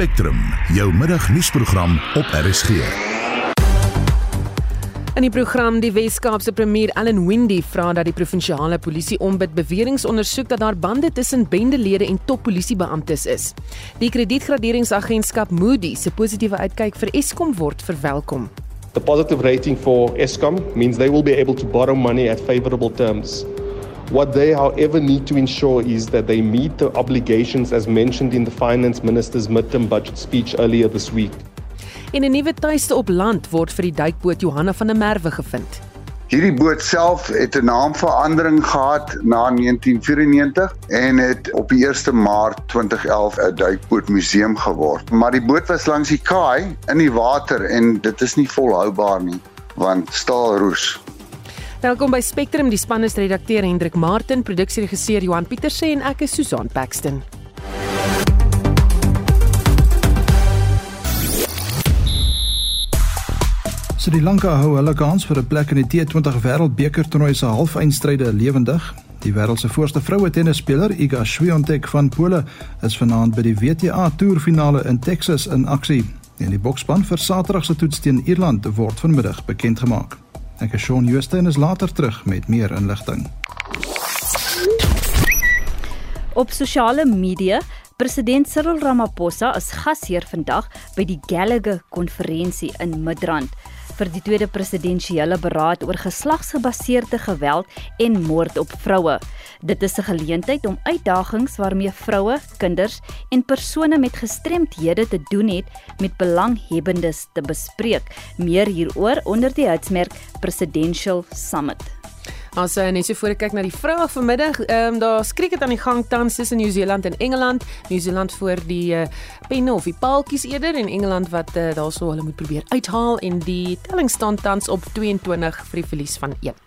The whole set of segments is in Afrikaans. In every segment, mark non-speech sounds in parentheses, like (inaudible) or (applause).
Spectrum, jou middagnuusprogram op RSG. In die program die Wes-Kaapse premier Allan Windey vra dat die provinsiale polisie ombid beweringe ondersoek dat daar bande tussen bendelede en toppolisiebeamptes is. Die kredietgraderingsagentskap Moody's se positiewe uitkyk vir Eskom word verwelkom. The positive rating for Eskom means they will be able to borrow money at favorable terms. What they, however, need to ensure is that they meet the obligations as mentioned in the Finance Minister's midterm budget speech earlier this week. En 'n nuwe tuiste op land word vir die duikboot Johanna van der Merwe gevind. Hierdie boot self het 'n naamverandering gehad na 1994 en het op die 1 Maart 2011 'n duikbootmuseum geword. Maar die boot was langs die kaai in die water en dit is nie volhoubaar nie want staal roes. Welkom by Spectrum, die span is redakteur Hendrik Martin, produksieregisseur Johan Pieterse en ek is Susan Paxton. Sri Lanka hou hulle kans vir 'n plek in die T20 Wêreldbeker toernooi se halfeindstryde lewendig. Die wêreld se voorste vroue tennisspeler, Iga Swiatek van Pole, is vanaand by die WTA Tourfinale in Texas in aksie. En die boksspan vir Saterdag se toets teen Ierland word vanmiddag bekend gemaak. Ek is Shaun Jooste en is later terug met meer inligting. Op sosiale media President Cyril Ramaphosa is gasheer vandag by die Gallagher konferensie in Midrand vir die tweede presidensiële beraad oor geslagsgebaseerde geweld en moord op vroue. Dit is 'n geleentheid om uitdagings waarmee vroue, kinders en persone met gestremthede te doen het met belanghebbendes te bespreek. Meer hieroor onder die hitsmerk Presidential Summit. As jy net so voor kyk na die vraag vanmiddag, ehm um, daar skrik dit aan die gang tans tussen Nieu Seeland en Engeland. Nieu Seeland voor die uh, penne of die paaltjies eerder en Engeland wat uh, daarso hulle moet probeer uithaal en die telling staan tans op 22 vir die verlies van 1.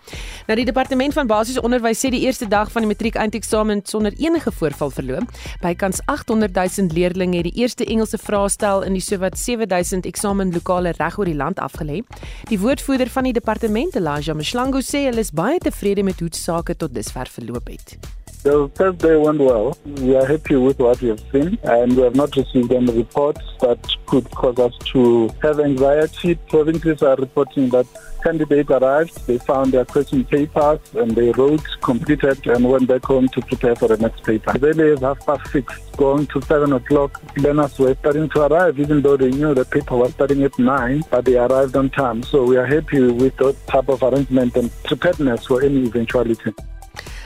Nou die departement van basiese onderwys sê die eerste dag van die matriek eindeksamen sonder enige voorval verloop. Bykans 800 000 leerders het die eerste Engelse vraestel in die sowat 7000 eksamenlokale reg oor die land afgelê. Die woordvoerder van die departement, Elijah Mshlangu, sê hulle is baie tevrede met hoe sake tot dusver verloop het. The first day went well. We are happy with what we have seen, and we have not received any reports that could cause us to have anxiety. Provinces are reporting that candidates arrived, they found their question papers, and they wrote, completed, and went back home to prepare for the next paper. Then is half past six, going to seven o'clock. Learners were starting to arrive, even though they knew the paper was starting at nine, but they arrived on time. So we are happy with that type of arrangement and preparedness for any eventuality.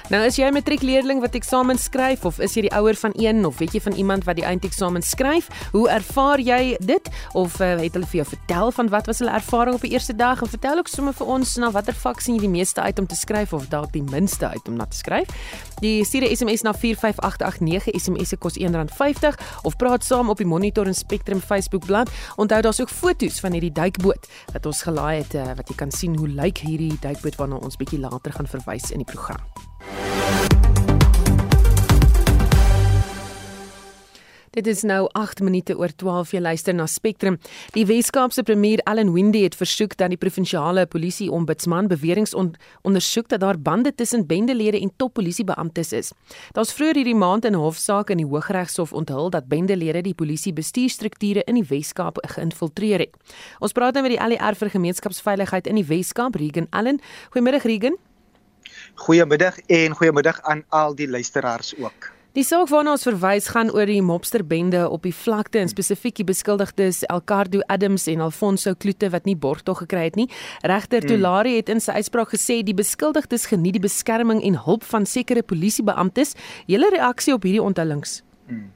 Nou is jy 'n matriekleerling wat eksamen skryf of is jy die ouer van een of weet jy van iemand wat die eindeksamen skryf? Hoe ervaar jy dit of uh, het hulle vir jou vertel van wat was hulle ervaring op die eerste dag en vertel ook sommer vir ons na watter vak sien jy die meeste uit om te skryf of dalk die minste uit om na te skryf? Die stuur 'n SMS na 45889 SMS se kos R1.50 of praat saam op die Monitor en Spectrum Facebook bladsy. Onthou daar's ook foto's van hierdie duikboot wat ons gelaai het uh, wat jy kan sien hoe lyk hierdie duikboot waarna ons bietjie later gaan verwys in die program. Dit is nou 8 minute oor 12 jy luister na Spectrum. Die Wes-Kaapse premier Allan Windey het versoek dat die provinsiale polisie ombudsman beweringe on ondersoek dat daar bande tussen bendelede en toppolisiebeamptes is. Daar's vroeër hierdie maand in 'n hofsaak in die Hooggeregshof onthul dat bendelede die polisie bestuurstrukture in die Wes-Kaap geïnfiltreer het. Ons praat nou met die ALR vir gemeenskapsveiligheid in die Wes-Kaap, Regan Allen. Goeiemiddag Regan. Goeiemiddag en goeiemiddag aan al die luisteraars ook. Die saak waarna ons verwys gaan oor die mobsterbende op die vlakte en spesifiek die beskuldigdes Elcardo Adams en Alfonso Kloete wat nie borgtog gekry het nie. Regter hmm. Tulari het in sy uitspraak gesê die beskuldigdes geniet die beskerming en hulp van sekere polisiebeamptes. Julle reaksie op hierdie onthullings? Hmm.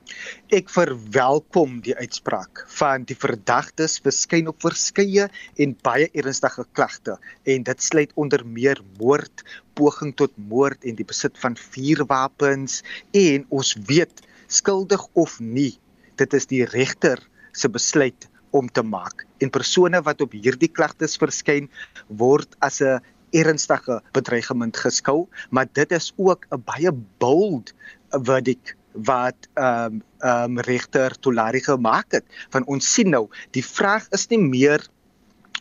Ek verwelkom die uitspraak van die verdagtes verskyn op verskeie en baie ernstige klagte en dit sluit onder meer moord, poging tot moord en die besit van vuurwapens en ons weet skuldig of nie, dit is die regter se besluit om te maak. En persone wat op hierdie klagtes verskyn word as 'n ernstige bedreiging geskou, maar dit is ook 'n baie bold verdict wat ehm um, ehm um, regter Tolari gemaak het. Van ons sien nou, die vraag is nie meer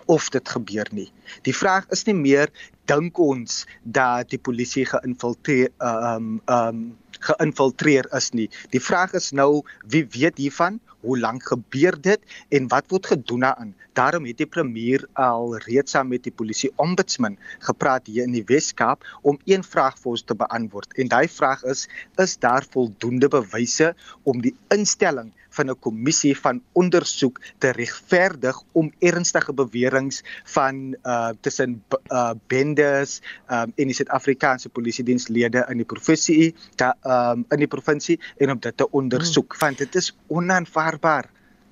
of dit gebeur nie. Die vraag is nie meer dink ons dat die polisie geïnfiltreer ehm um, ehm um, geïnfiltreer is nie. Die vraag is nou wie weet hiervan? Hoe lank gebeur dit en wat word gedoen daaraan? Daarom het die premier al reeds saam met die polisie ombudsman gepraat hier in die Wes-Kaap om een vraag vir ons te beantwoord. En daai vraag is: is daar voldoende bewyse om die instelling van 'n kommissie van ondersoek te regverdig om ernstige beweringe van uh tussen uh bendes um en die Suid-Afrikaanse polisiedienslede in die provinsie da um in die provinsie en om dit te ondersoek hmm. want dit is onaanvaarbaar.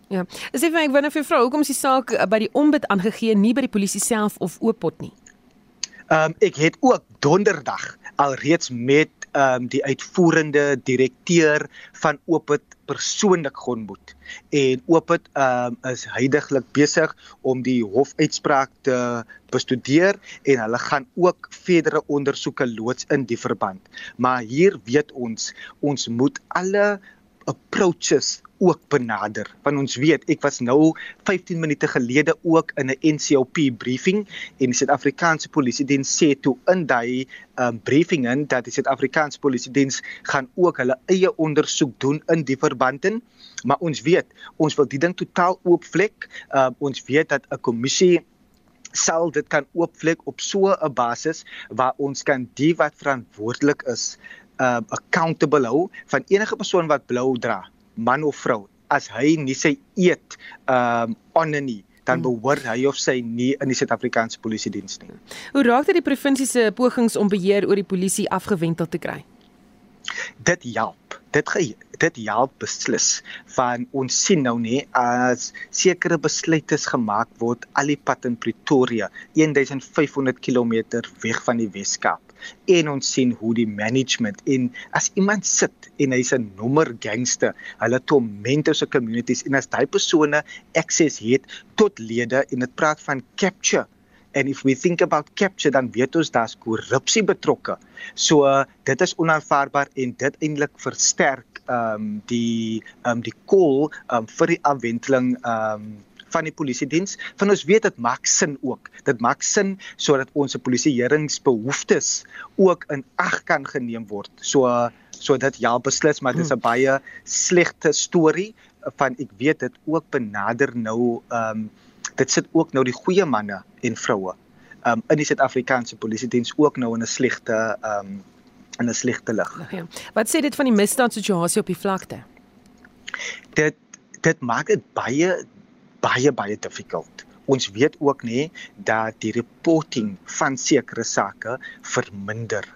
Ja. Is effe ek wonder vir vrou, hoekom is die saak uh, by die ombud aangegee nie by die polisie self of Oopot nie? Ehm um, ek het ook donderdag alreeds met ehm um, die uitvoerende direkteur van Oopot persoonlik geontmoet en Oopot ehm um, is heidaglik besig om die hofuitspraak te bestudeer en hulle gaan ook verdere ondersoeke loods in die verband. Maar hier weet ons ons moet alle approaches ook benader. Want ons weet ek was nou 15 minute gelede ook in 'n NCLP briefing en die Suid-Afrikaanse Polisie Diens sê toe in daai um, briefing in dat die Suid-Afrikaanse Polisie Diens gaan ook hulle eie ondersoek doen in die verband in. Maar ons weet ons wil die ding totaal oop vlek uh, ons weet dat 'n kommissie sal dit kan oopvlek op so 'n basis waar ons kan die wat verantwoordelik is uh accountable hou van enige persoon wat blou dra man of vrou as hy nie sy eet um honor nie dan hmm. behoort hy of sy nie in die Suid-Afrikaanse polisie diens nie. Hoe raak dit die provinsie se pogings om beheer oor die polisie afgewentel te kry? Dit help. Dit ge, dit help beslis. Van ons sien nou nie as sekere besluite gemaak word al die pad in Pretoria, 1500 km weg van die Weskaap en ons sien hoe die management en as iemand sit en hy's 'n nommer gangster, hulle torment ons communities en as daai persone access het tot lede en dit praat van capture and if we think about capture dan weet ons daar's korrupsie betrokke. So uh, dit is onaanvaarbaar en dit eintlik versterk ehm um, die ehm um, die call um, vir die afwenteling ehm um, van die polisie diens. Van ons weet dit maak sin ook. Dit maak sin sodat ons se polisieeringsbehoeftes ook in ag kan geneem word. So so dit ja beslis, maar dit is 'n baie slegte storie van ek weet dit ook benader nou ehm um, dit sit ook nou die goeie manne en vroue ehm um, in die Suid-Afrikaanse polisie diens ook nou in 'n slegte ehm um, in 'n slegte lig. Ja. Wat sê dit van die misdaadsituasie op die vlakte? Dit dit maak dit baie baie baie difficult. Ons weet ook nê dat die reporting van sekere sake verminder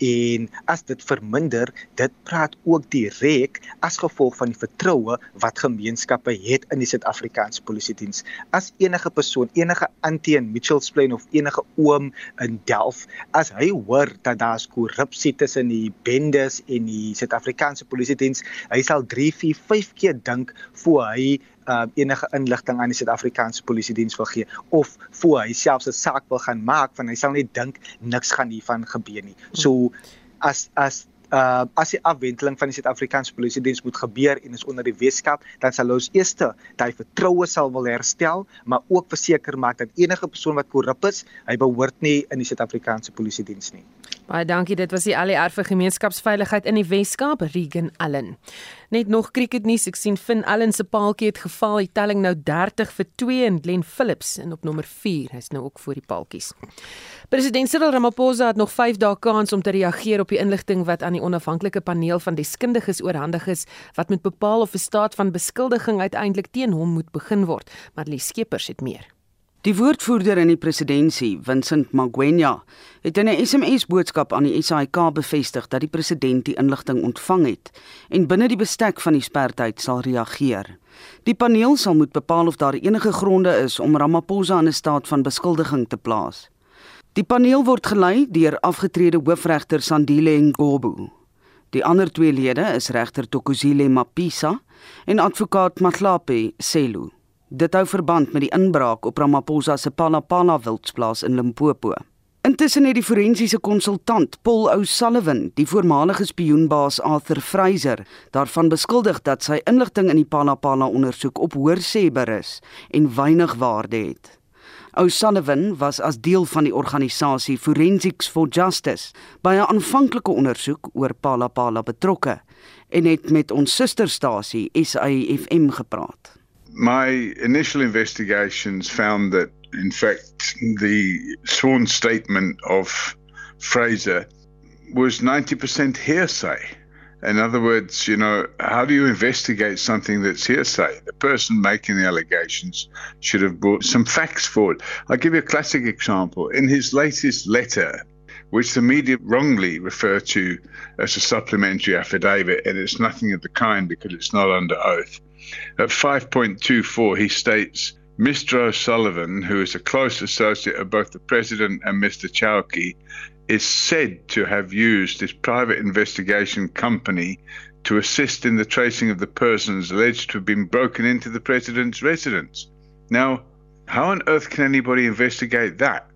en as dit verminder, dit praat ook direk as gevolg van die vertroue wat gemeenskappe het in die Suid-Afrikaanse Polisie Diens. As enige persoon, enige antie in Mitchells Plain of enige oom in Delf, as hy hoor dat daar korrupsie tussen die bendes en die Suid-Afrikaanse Polisie Diens, hy sal 3, 4, 5 keer dink voor hy uh, enige inligting aan die Suid-Afrikaanse Polisie Diens wil gee of voor hy selfs 'n saak wil gaan maak want hy sal net dink niks gaan hiervan gebeur nie. So as as uh as die afwenteling van die Suid-Afrikaanse Polisie Diens moet gebeur en is onder die Weskaap, dan sal ons eers daai vertroue sal wil herstel, maar ook verseker maak dat enige persoon wat korrup is, hy behoort nie in die Suid-Afrikaanse Polisie Diens nie. Baie dankie. Dit was die ALR vir gemeenskapsveiligheid in die Wes-Kaap, Regan Allen. Net nog cricketnuus. Ek sien Finn Allen se paaltjie het geval. Die telling nou 30 vir 2 en Glenn Phillips in op nommer 4. Hy's nou ook voor die paaltjies. President Cyril Ramaphosa het nog 5 dae kans om te reageer op die inligting wat aan die onafhanklike paneel van deskundiges oorhandig is wat moet bepaal of 'n staat van beskuldiging uiteindelik teen hom moet begin word. Maar Lee Skeepers het meer. Die woordvoerder in die presidentskap, Vincent Magwenya, het in 'n SMS-boodskap aan die SAIK bevestig dat die president die inligting ontvang het en binne die bestek van die spertyd sal reageer. Die paneel sal moet bepaal of daar enige gronde is om Ramaphosa in 'n staat van beskuldiging te plaas. Die paneel word gelei deur afgetrede hoofregter Sandile Ngobu. Die ander twee lede is regter Tokozile Mapisa en advokaat Matlape Selu. Dit hou verband met die inbraak op Ramaphosa se Palapala wildsplaas in Limpopo. Intussen het die forensiese konsultant Paul O'Sullivan die voormalige spioenbaas Arthur Fraser daarvan beskuldig dat sy inligting in die Palapala ondersoek op hoorsê berus en weinig waarde het. O'Sullivan was as deel van die organisasie Forensics for Justice by 'n aanvanklike ondersoek oor Palapala betrokke en het met ons susterstasie SAFM gepraat. My initial investigations found that in fact the sworn statement of Fraser was 90% hearsay. In other words, you know, how do you investigate something that's hearsay? The person making the allegations should have brought some facts forward. I'll give you a classic example. In his latest letter, which the media wrongly refer to as a supplementary affidavit, and it's nothing of the kind because it's not under oath. At 5.24, he states Mr. O'Sullivan, who is a close associate of both the President and Mr. Chowki, is said to have used his private investigation company to assist in the tracing of the persons alleged to have been broken into the President's residence. Now, how on earth can anybody investigate that?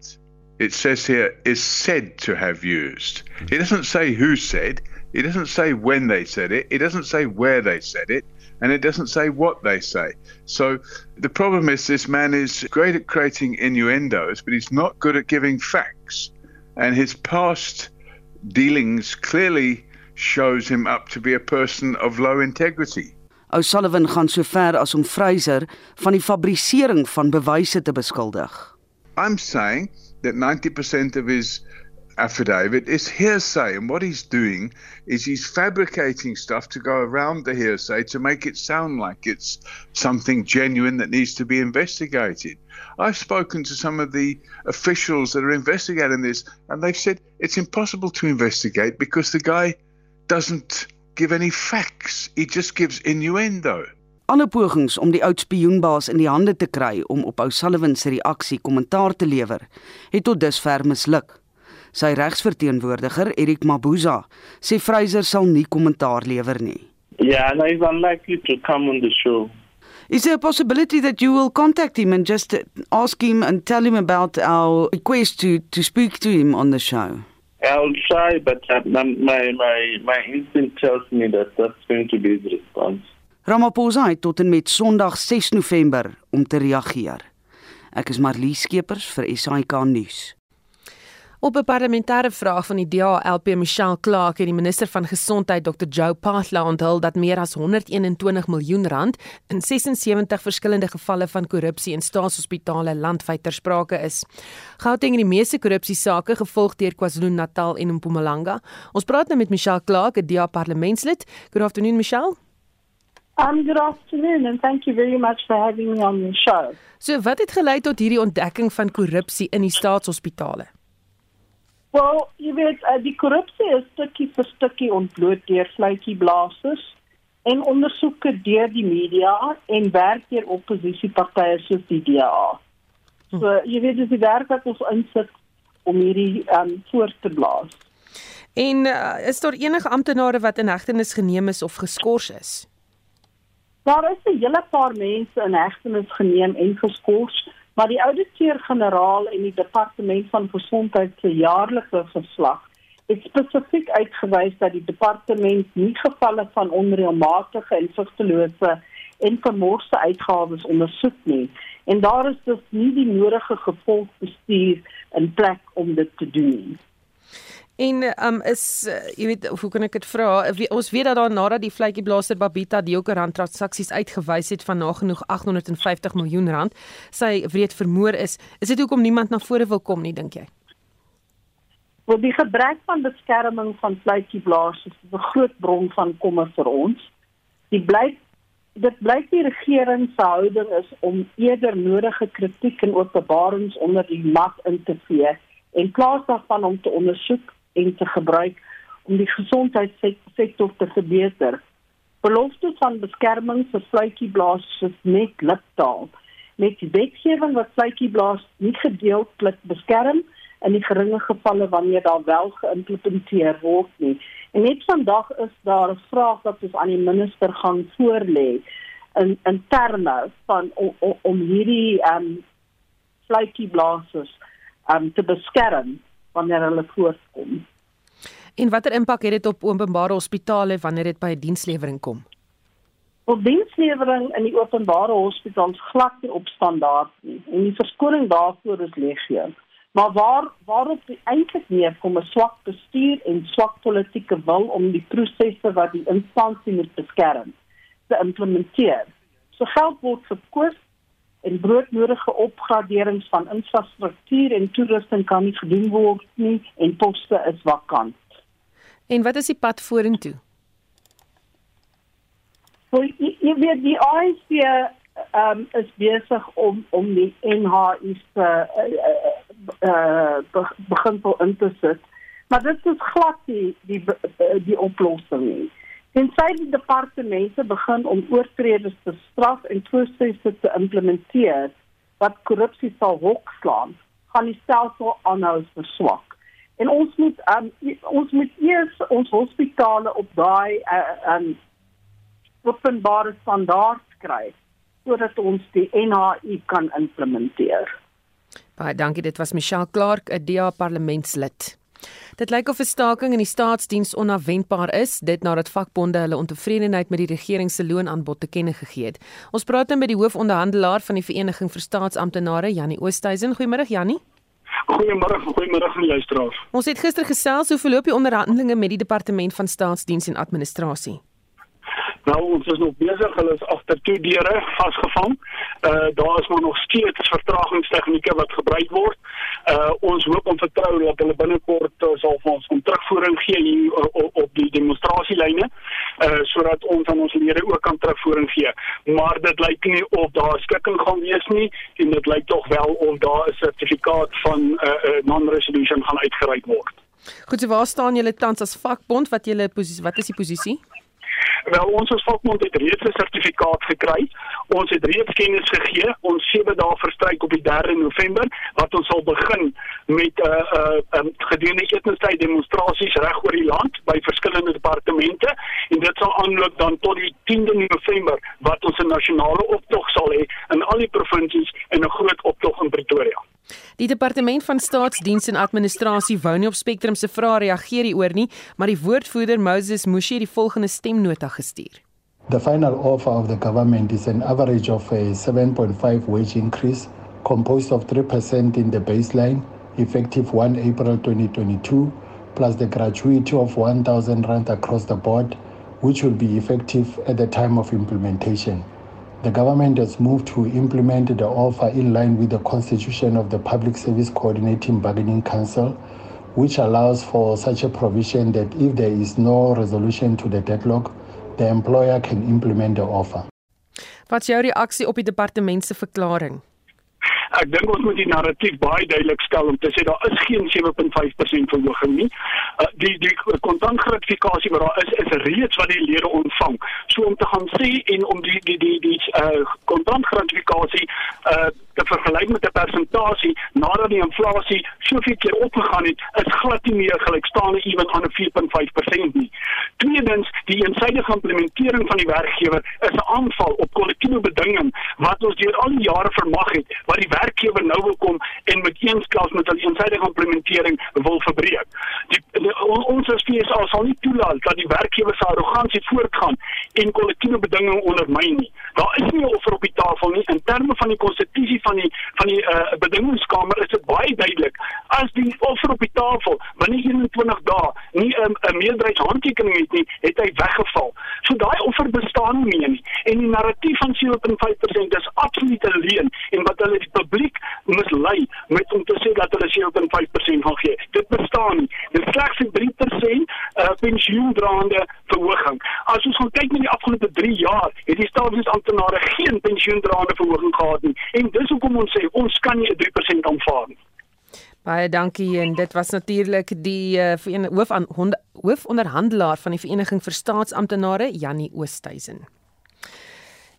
It says here is said to have used. It doesn't say who said, it doesn't say when they said it, it doesn't say where they said it, and it doesn't say what they say. So the problem is this man is great at creating innuendos, but he's not good at giving facts. And his past dealings clearly shows him up to be a person of low integrity. O'Sullivan gaan so ver as om Fraser van die fabrisering van bewyse te beskuldig. I'm saying that 90% of his affidavit is hearsay. And what he's doing is he's fabricating stuff to go around the hearsay to make it sound like it's something genuine that needs to be investigated. I've spoken to some of the officials that are investigating this, and they've said it's impossible to investigate because the guy doesn't give any facts, he just gives innuendo. Alle pogings om die oud spioenbaas in die hande te kry om op O'Sullivan se reaksie kommentaar te lewer, het tot dusver misluk. Sy regsverteenwoordiger, Erik Mabuza, sê Fraser sal nie kommentaar lewer nie. Yeah, and he's unlikely to come on the show. Is there a possibility that you will contact him and just ask him and tell him about our request to to speak to him on the show? I'll try, but uh, my my my instinct tells me that that's going to be the response. Ramaphosa het tot en met Sondag 6 November om te reageer. Ek is Marlie Skeepers vir SAK nuus. Op 'n parlementêre vraag van die DA LP Michelle Clark het die minister van gesondheid Dr Joe Phaahla onthul dat meer as 121 miljoen rand in 76 verskillende gevalle van korrupsie in staatshospitale landwyd ter sprake is. Gauteng het die meeste korrupsiesake gevolg deur KwaZulu-Natal en Mpumalanga. Ons praat nou met Michelle Clark, 'n DA parlementslid. Good afternoon Michelle. Um, good afternoon and thank you very much for having me on the show. So wat het gelei tot hierdie ontdekking van korrupsie in die staatshospitale? Wel, jy weet, uh, die korrupsie is stukkie vir stukkie ontbloot deur vletjie blaasers en ondersoeke deur die media en werk deur oppositiepartye soos die DA. Hm. So jy weet dis die werk wat ons insit om hierdie um voort te blaas. En uh, is daar enige amptenare wat in hegtenis geneem is of geskort is? Daar is 'n hele paar mense in hegtenis geneem en geskort, maar die ouditeur-generaal en die departement van gesondheid se jaarlikse verslag het spesifiek uitgewys dat die departement nie gevalle van onreëlmatige en vrugtelose en vermorste uitgawes ondersoek nie en daar is dus nie die nodige gevolgbestuur in plek om dit te doen nie. En um is uh, jy weet hoe kan ek dit vra? Ons weet dat daar nadat die vletjieblaser Babita die okerrand transaksies uitgewys het van nagenoeg 850 miljoen rand, sy wreed vermoor is. Is dit hoekom niemand na vore wil kom nie, dink jy? Wel die gebrek van beskerming van vletjieblasers is 'n groot bron van kommer vir ons. Die blyk dit blyk die regering se houding is om eerder nodige kritiek en openbarings onder die mat in te vee en plaas daarvan om te ondersoek en te gebruik om die gesondheidssektor te verbeter. Beloftes van beskerming vir vletjieblaas is net liptaal. Met wetgewing wat vletjieblaas nie gedeeltelik beskerm in die geringe gevalle wanneer daar wel geïmplementeer word nie. En net vandag is daar 'n vraag wat ons aan die minister gaan voorlê in in terme van om, om, om hierdie ehm um, vletjieblaas um, te beskerm wanneer hulle voorkom. En watter impak het dit op openbare hospitale wanneer dit by dienslewering kom? Op dienslewering in die openbare hospitale glad nie op standaard nie en die verskoning daarvoor is legio. Maar waar waarop die eintlik neerkom is swak bestuur en swak politieke wil om die prosesse wat die instansie moet beskerm te implementeer. So geld word verkoop en broodnodige opgraderings van infrastruktuur en toerusting kan nie gedoen word nie en poste is vakant. En wat is die pad vorentoe? Well, jy, weet die ANC um, is besig om om die NHI se uh, uh, begin in te sit. Maar dit is glad die die die oplossing nie. Tensy die departemente begin om oortreders te straf en prosesse te implementeer wat korrupsie sal hokslaan, gaan die stelsel aanhou verswak. En ons moet um, ons moet eers ons hospitale op daai uh, um, openbare standaard kry sodat ons die NHI kan implementeer. Baie dankie, dit was Michelle Clark, 'n DA parlementslid. Dit lyk of 'n staking in die staatsdiens onverwendbaar is, dit nadat vakbonde hulle ontevredenheid met die regering se loonaanbod te kenne gegee het. Ons praat nou met die hoofonderhandelaar van die Vereniging vir Staatsamptenare, Jannie Oosthuizen. Goeiemôre Jannie. Goeiemôre, goeiemôre aan luisteraars. Ons het gister gesels hoe verloop die onderhandelinge met die Departement van Staatsdiens en Administrasie. Nou ons is nog besig, hulle is agter toe deure vasgevang. Uh daar is maar nog steeds vertragingstegnieke wat gebruik word. Uh ons hoop om vertrou dat hulle binnekort uh, sal vir ons 'n terugvoering gee hier uh, op, op die demonstrasielyne uh sodat ons aan ons lede ook kan terugvoering gee. Maar dit lyk nie of daar skikking gaan wees nie en dit lyk tog wel of daar 'n sertifikaat van 'n uh, uh, non-resolution gaan uitgereik word. Goed, so waar staan julle tans as vakbond? Wat julle posisie wat is die posisie? Wel ons as vakbond het reeds 'n sertifikaat gekry. Ons het reeds kennis gegee. Ons 7 dae verstryk op die 3 November wat ons sal begin met 'n uh, 'n uh, um, gedurende etnistyd demonstrasies reg oor die land by verskillende departemente en dit sal aanloop dan tot die 10de November wat ons 'n nasionale optog sal hê in al die provinsies en 'n groot optog in Pretoria. Die departement van staatsdiens en administrasie wou nie op Spectrum se vrae reageer hieroor nie, maar die woordvoerder Moses Mushi het die volgende stemnota gestuur. The final offer of the government is an average of a 7.5 wage increase composed of 3% in the baseline effective 1 April 2022 plus the gratuity of 1000 rand across the board which will be effective at the time of implementation. The government has moved to implement the offer in line with the constitution of the Public Service Coordinating Bargaining Council, which allows for such a provision that if there is no resolution to the deadlock, the employer can implement the offer. Wat is jou reaksie op die departement se verklaring? Ek dink ons moet die narratief baie duidelik stel om te sê daar is geen 7.5% verhoging nie. Uh, die die kontantgratifikasie wat daar is is reeds wat die lede ontvang. So om te gaan sê en om die die die die uh kontantgratifikasie uh te vergelyk met 'n persentasie nadat die inflasie soveel keer opgegaan het, is glad nie meer gelykstaande ewen aan 'n 4.5% nie. Tweedens, die eensidedige implementering van die werkgewer is 'n aanval op kollektiewe bedinging wat ons deur al die jare vermag het wat die werkgewer nou wil kom en met eensklaps met hulle eensidedige implementering wil verbreek. Die, die ons as FSA sal nie toelaat dat die werkgewer se arrogansie voortgaan en kollektiewe bedinging ondermyn nie. Daar is nie 'n offer op die tafel nie in terme van die konstitusie van die van die uh, bedingingskamer is dit baie duidelik as die offer op die tafel binne 21 dae nie 'n um, meerderheidshandtekening het nie, het hy weggeval. So daai offer bestaan nie meer nie. En die narratief van 7.5% is absoluut leuen en wat hulle die publiek mislei met om te sê dat hulle 7.5% gaan gee. Dit bestaan nie. Dit slegs 'n 3% uh, pensioendraande verhoging. As ons kyk na die afgelope 3 jaar, het die staatsamptenare geen pensioendraande verhoging gehad nie. En dis hoekom ons sê ons kan nie 'n 3% aanvaar nie. Baie dankie en dit was natuurlik die uh, hoof aan hoofonderhandelaar van die Vereniging vir Staatsamptenare Jannie Oosthuizen.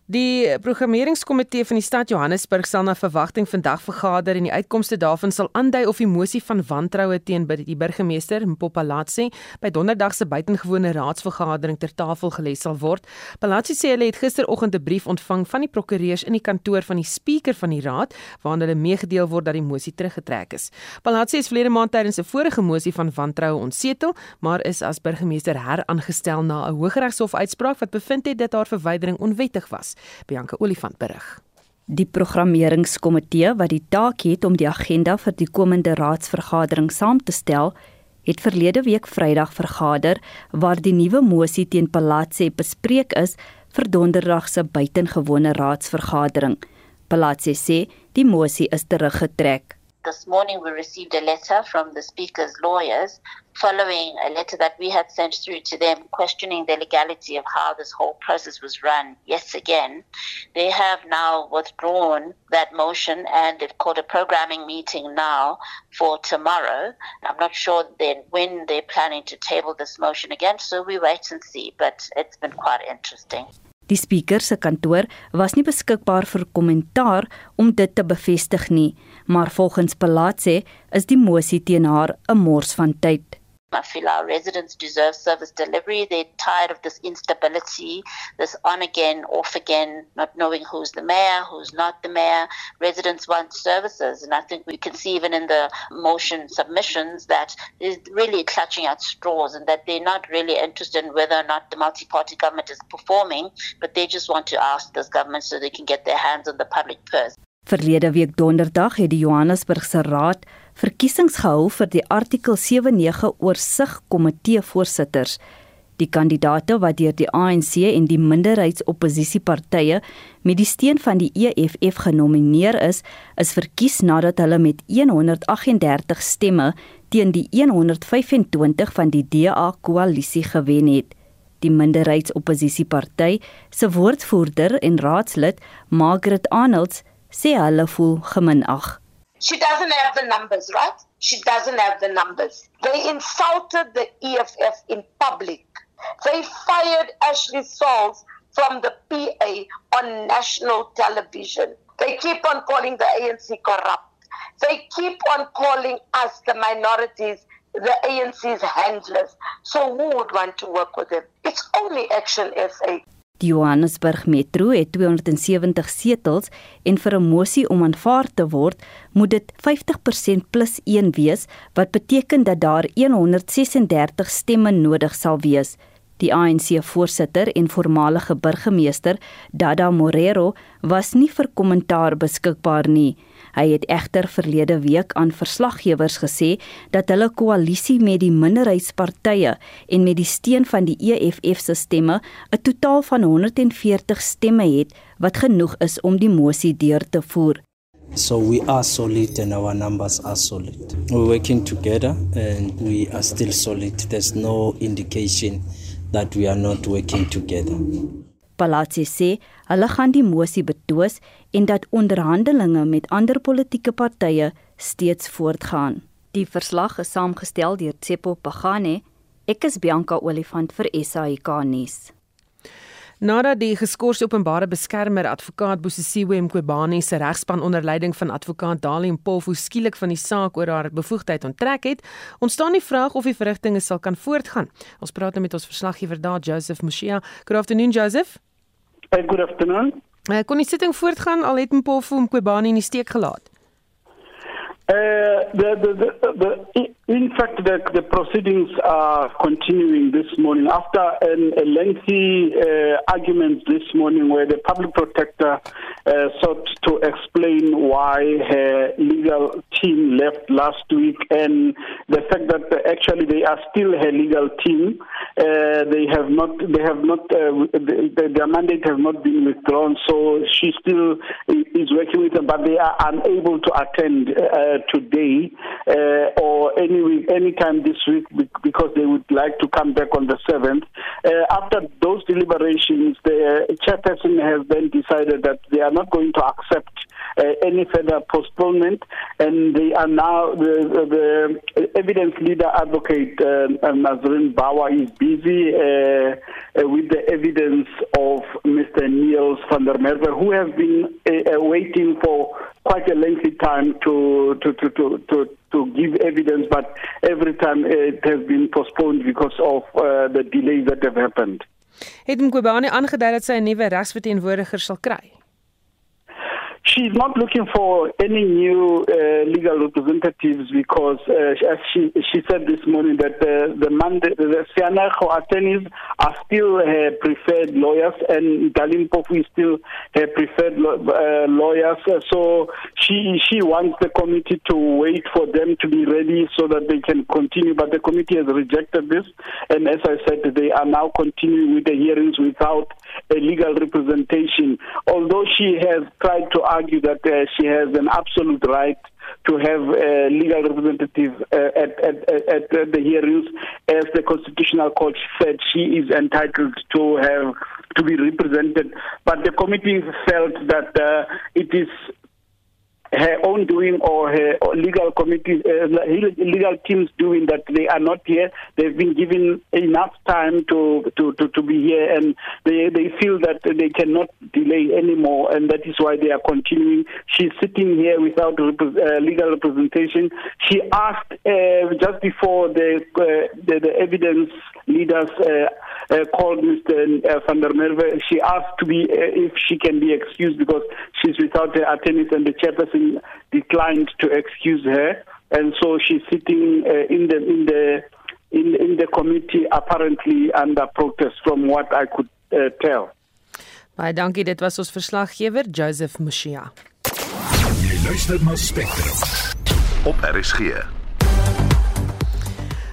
Die programmeringskomitee van die stad Johannesburg sal na verwagting vandag vergader en die uitkomste daarvan sal aandui of die mosie van wantroue teen die burgemeester Mpopalatsi by donderdag se buitengewone raadsvergadering ter tafel gelê sal word. Palatsi sê hulle het gisteroggend 'n brief ontvang van die prokureurs in die kantoor van die spreker van die raad waarin hulle meegedeel word dat die mosie teruggetrek is. Palatsi is verlede maand tydens 'n vorige mosie van wantroue ontsetel, maar is as burgemeester heraangestel na 'n Hooggeregshof uitspraak wat bevind het dat haar verwydering onwettig was. Bianca Olifant berig. Die programmeringskomitee wat die taak het om die agenda vir die komende raadsvergadering saam te stel, het verlede week Vrydag vergader waar die nuwe mosie teen Palatse bespreek is vir donderdag se buitengewone raadsvergadering. Palatse sê die mosie is teruggetrek. This morning, we received a letter from the Speaker's lawyers following a letter that we had sent through to them questioning the legality of how this whole process was run. Yes, again, they have now withdrawn that motion and they've called a programming meeting now for tomorrow. I'm not sure then when they're planning to table this motion again, so we wait and see, but it's been quite interesting. Die spreker se kantoor was nie beskikbaar vir kommentaar om dit te bevestig nie, maar volgens Palatse is die mosie teen haar 'n mors van tyd. I feel our residents deserve service delivery. They're tired of this instability, this on again, off again, not knowing who's the mayor, who's not the mayor. Residents want services. And I think we can see even in the motion submissions that is really clutching at straws and that they're not really interested in whether or not the multi party government is performing, but they just want to ask this government so they can get their hands on the public purse. Verlede week donderdag het die Johannesburgse Raad verkiesings gehou vir die artikel 79 oorsig komitee voorsitters. Die kandidaate wat deur die ANC en die minderheidsopposisiepartye met die steun van die EFF genomineer is, is verkies nadat hulle met 138 stemme teen die 125 van die DA koalisie gewen het. Die minderheidsopposisieparty se woordvoerder en raadslid, Margaret Arnolds, sê hulle voel geminag. She doesn't have the numbers, right? She doesn't have the numbers. They insulted the EFF in public. They fired Ashley Sauls from the PA on national television. They keep on calling the ANC corrupt. They keep on calling us, the minorities, the ANC's handlers. So who would want to work with them? It's only Action SA. Die Johannesburg Metro het 270 setels en vir 'n mosie om aanvaar te word, moet dit 50% plus 1 wees, wat beteken dat daar 136 stemme nodig sal wees. Die ANC voorsitter en voormalige burgemeester, Dada Morero, was nie vir kommentaar beskikbaar nie. Hy het egter verlede week aan verslaggewers gesê dat hulle koalisie met die minderheidspartye en met die steun van die EFF se stemme 'n totaal van 140 stemme het wat genoeg is om die mosie deur te voer. So we are solid and our numbers are solid. We're working together and we are still solid. There's no indication that we are not working together. Palatsi sê hulle gaan die mosie betwis en dat onderhandelinge met ander politieke partye steeds voortgaan. Die verslag is saamgestel deur Tsepo Pagane. Ek is Bianca Olifant vir SAK nuus. Nadat die geskorste openbare beskermer advokaat Bosisiwe Mqobani se regspan onder leiding van advokaat Dali Mpofu skielik van die saak oor haar bevoegdheid onttrek het, ontstaan die vraag of die verrigtinge sal kan voortgaan. Ons praat nou met ons verslaggewer daar Joseph Mushia. Good afternoon Joseph. Hey, good afternoon. Uh, kon die sitting voortgaan al het Mpofu Mqobani in die steek gelaat? Uh, the, the, the, in fact, the, proceedings are continuing this morning after an, a lengthy uh, argument this morning where the public protector uh, sought to explain why her legal team left last week and the fact that actually they are still her legal team. Uh, they have not, they have not, uh, the, their mandate has not been withdrawn, so she still is working with them, but they are unable to attend. Today uh, or any week, any time this week because they would like to come back on the 7th. Uh, after those deliberations, the chairperson has then decided that they are not going to accept any further postponement. And they are now the, the evidence leader advocate uh, Nazrin Bawa is busy uh, uh, with the evidence of Mr. Niels van der Merwe, who have been uh, uh, waiting for quite a lengthy time to to to to. to to give evidence but every time it has been postponed because of uh, the delays that have happened. Het Mqobane aangedui dat sy 'n nuwe regsverteenwoordiger sal kry? She's not looking for any new uh, legal representatives because, uh, as she she said this morning, that uh, the mandate, the Sianago attorneys are still her preferred lawyers, and Dalin Pofu is still her preferred uh, lawyers. So she she wants the committee to wait for them to be ready so that they can continue. But the committee has rejected this, and as I said, they are now continuing with the hearings without a legal representation. Although she has tried to argue that uh, she has an absolute right to have a legal representative uh, at, at, at, the hearings, as the Constitutional Court said she is entitled to have to be represented. But the committee felt that uh, it is her own doing or her legal committee, uh, legal teams doing that they are not here. They've been given enough time to, to, to, to be here and they, they feel that they cannot delay anymore and that is why they are continuing. She's sitting here without uh, legal representation. She asked uh, just before the, uh, the, the evidence leaders uh, called Mr. Uh, van der Merwe. She asked to be uh, if she can be excused because she's without her attorneys, and the chairperson declined to excuse her, and so she's sitting uh, in the in the in, in the committee apparently under protest from what I could uh, tell. Baie dankie, dit was ons verslaggewer Joseph Mushia. Jy luister na Spectrum op RSG.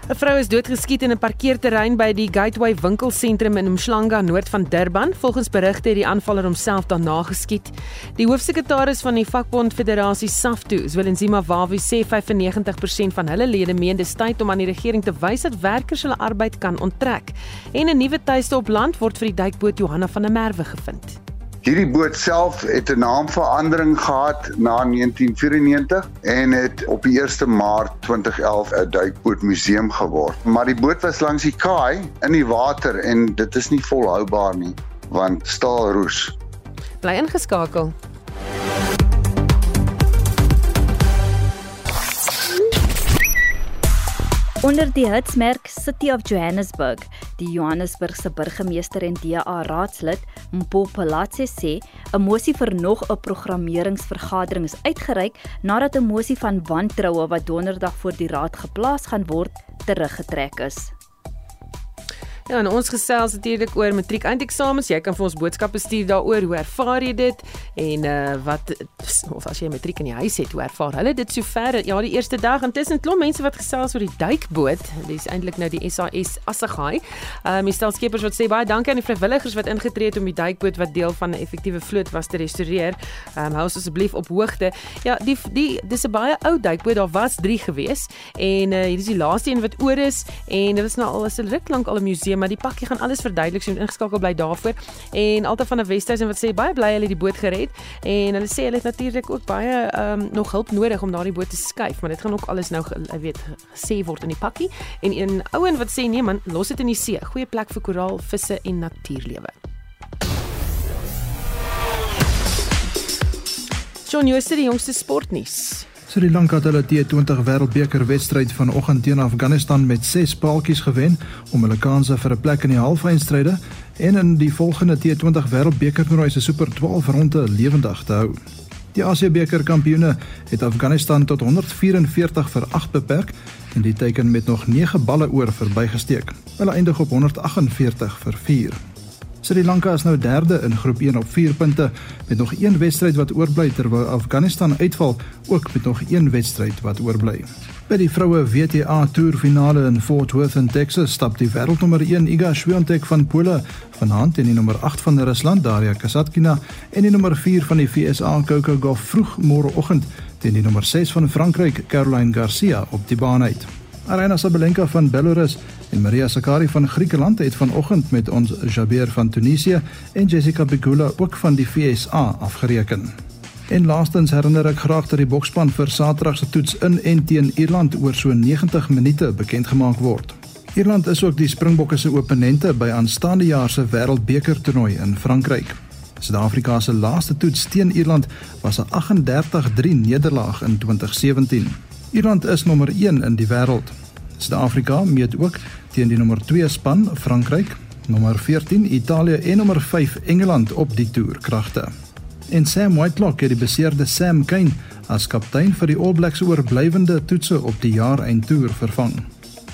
'n Vrou is doodgeskiet in 'n parkeerterrein by die Gateway winkelsentrum in Mhlanga noord van Durban. Volgens berigte het die aanvaller homself daarna geskiet. Die hoofsekretaris van die vakbond Federasie SAFTU, Zwelenzima Wawi, sê 95% van hulle lede meen dit is tyd om aan die regering te wys dat werkers hulle arbeid kan onttrek. En 'n nuwe tuiste op land word vir die duikboot Johanna van der Merwe gevind. Hierdie boot self het 'n naamverandering gehad na 1994 en het op die 1 Maart 2011 'n duikbootmuseum geword. Maar die boot was langs die kaai in die water en dit is nie volhoubaar nie want staal roes. Bly ingeskakel. Onder die hitsmerk City of Johannesburg, die Johannesburgse burgemeester en DA raadslid Mpopalatse sê 'n mosie vir nog 'n programmeringsvergadering is uitgereik nadat 'n mosie van wantroue wat donderdag voor die raad geplaas gaan word, teruggetrek is. Ja, en ons gesels natuurlik oor matriek eindeksamens. Jy kan vir ons boodskappe stuur daaroor. Hoe ervaar jy dit? En uh wat of as jy matriek in die huis het, hoe ervaar hulle dit sover? Ja, die eerste dag intussen klop mense wat gesels oor die duikboot. Dis eintlik nou die SAS Assegaai. Ehm um, die stelskepers wat sê baie dankie aan die vrywilligers wat ingetree het om die duikboot wat deel van 'n effektiewe vloot was te restoreer. Ehm um, hou asseblief op hoogte. Ja, die die dis 'n baie ou duikboot. Daar was 3 gewees en uh hier is die laaste een wat oor is en dit was nou al 'n ruk lank al 'n museum, maar die pakkie gaan alles verduidelik. So ingeskakel bly daarvoor. En altyd van 'n Wesduisen wat sê baie bly hulle die boot gered en hulle sê hulle het natuurlik ook baie ehm um, nog hulp nodig om daardie boot te skuif, maar dit gaan ook alles nou jy weet gesê word in die pakkie. En een ouen wat sê nee man, los dit in die see. Goeie plek vir koraal, visse en natuurlewe. John Jooste die jongste sportnuus. Sri Lanka het hulle T20 Wêreldbeker wedstryd vanoggend teen Afghanistan met 6 paaltjies gewen om hulle kansse vir 'n plek in die halfeindstryde en in die volgende T20 Wêreldbeker toernooi se Super 12 ronde lewendig te hou. Die Asië-beker kampioene het Afghanistan tot 144 vir 8 beperk en die teken met nog 9 balle oor verbygesteek. Hulle eindig op 148 vir 4. Sri Lanka is nou derde in groep 1 op 4 punte met nog een wedstryd wat oorbly terwyl Afghanistan uitval ook met nog een wedstryd wat oorbly. By die vroue WTA Tour finale in Fort Worth in Texas stap die wêreldnommer 1 Iga Swiatek van Pole vanaand teen die nommer 8 van Rusland Daria Kasatkina en die nommer 4 van die VSA Coco Gauff vroeg môreoggend teen die nommer 6 van Frankryk Caroline Garcia op die baan uit. Arena Sabalenka van Belarus en Maria Sakkari van Griekeland het vanoggend met ons Jabeur van Tunesië en Jessica Pegula ook van die FSA afgereken. En laastens herinner ek graag dat die boksspan vir Saterdag se toets in en teen Ierland oor so 90 minute bekend gemaak word. Ierland is ook die Springbokke se opponente by aanstaande jaar se Wêreldbeker toernooi in Frankryk. Suid-Afrika se laaste toets teen Ierland was 'n 38-3 nederlaag in 2017. Ierland is nommer 1 in die wêreld. Suid-Afrika meet ook teen die nommer 2 span Frankryk, nommer 14 Italië en nommer 5 Engeland op die toerkragte. En Sam Whitelock het die beseerde Sam Kane as kaptein vir die All Blacks oorblywende toetse op die jaareindtoer vervang.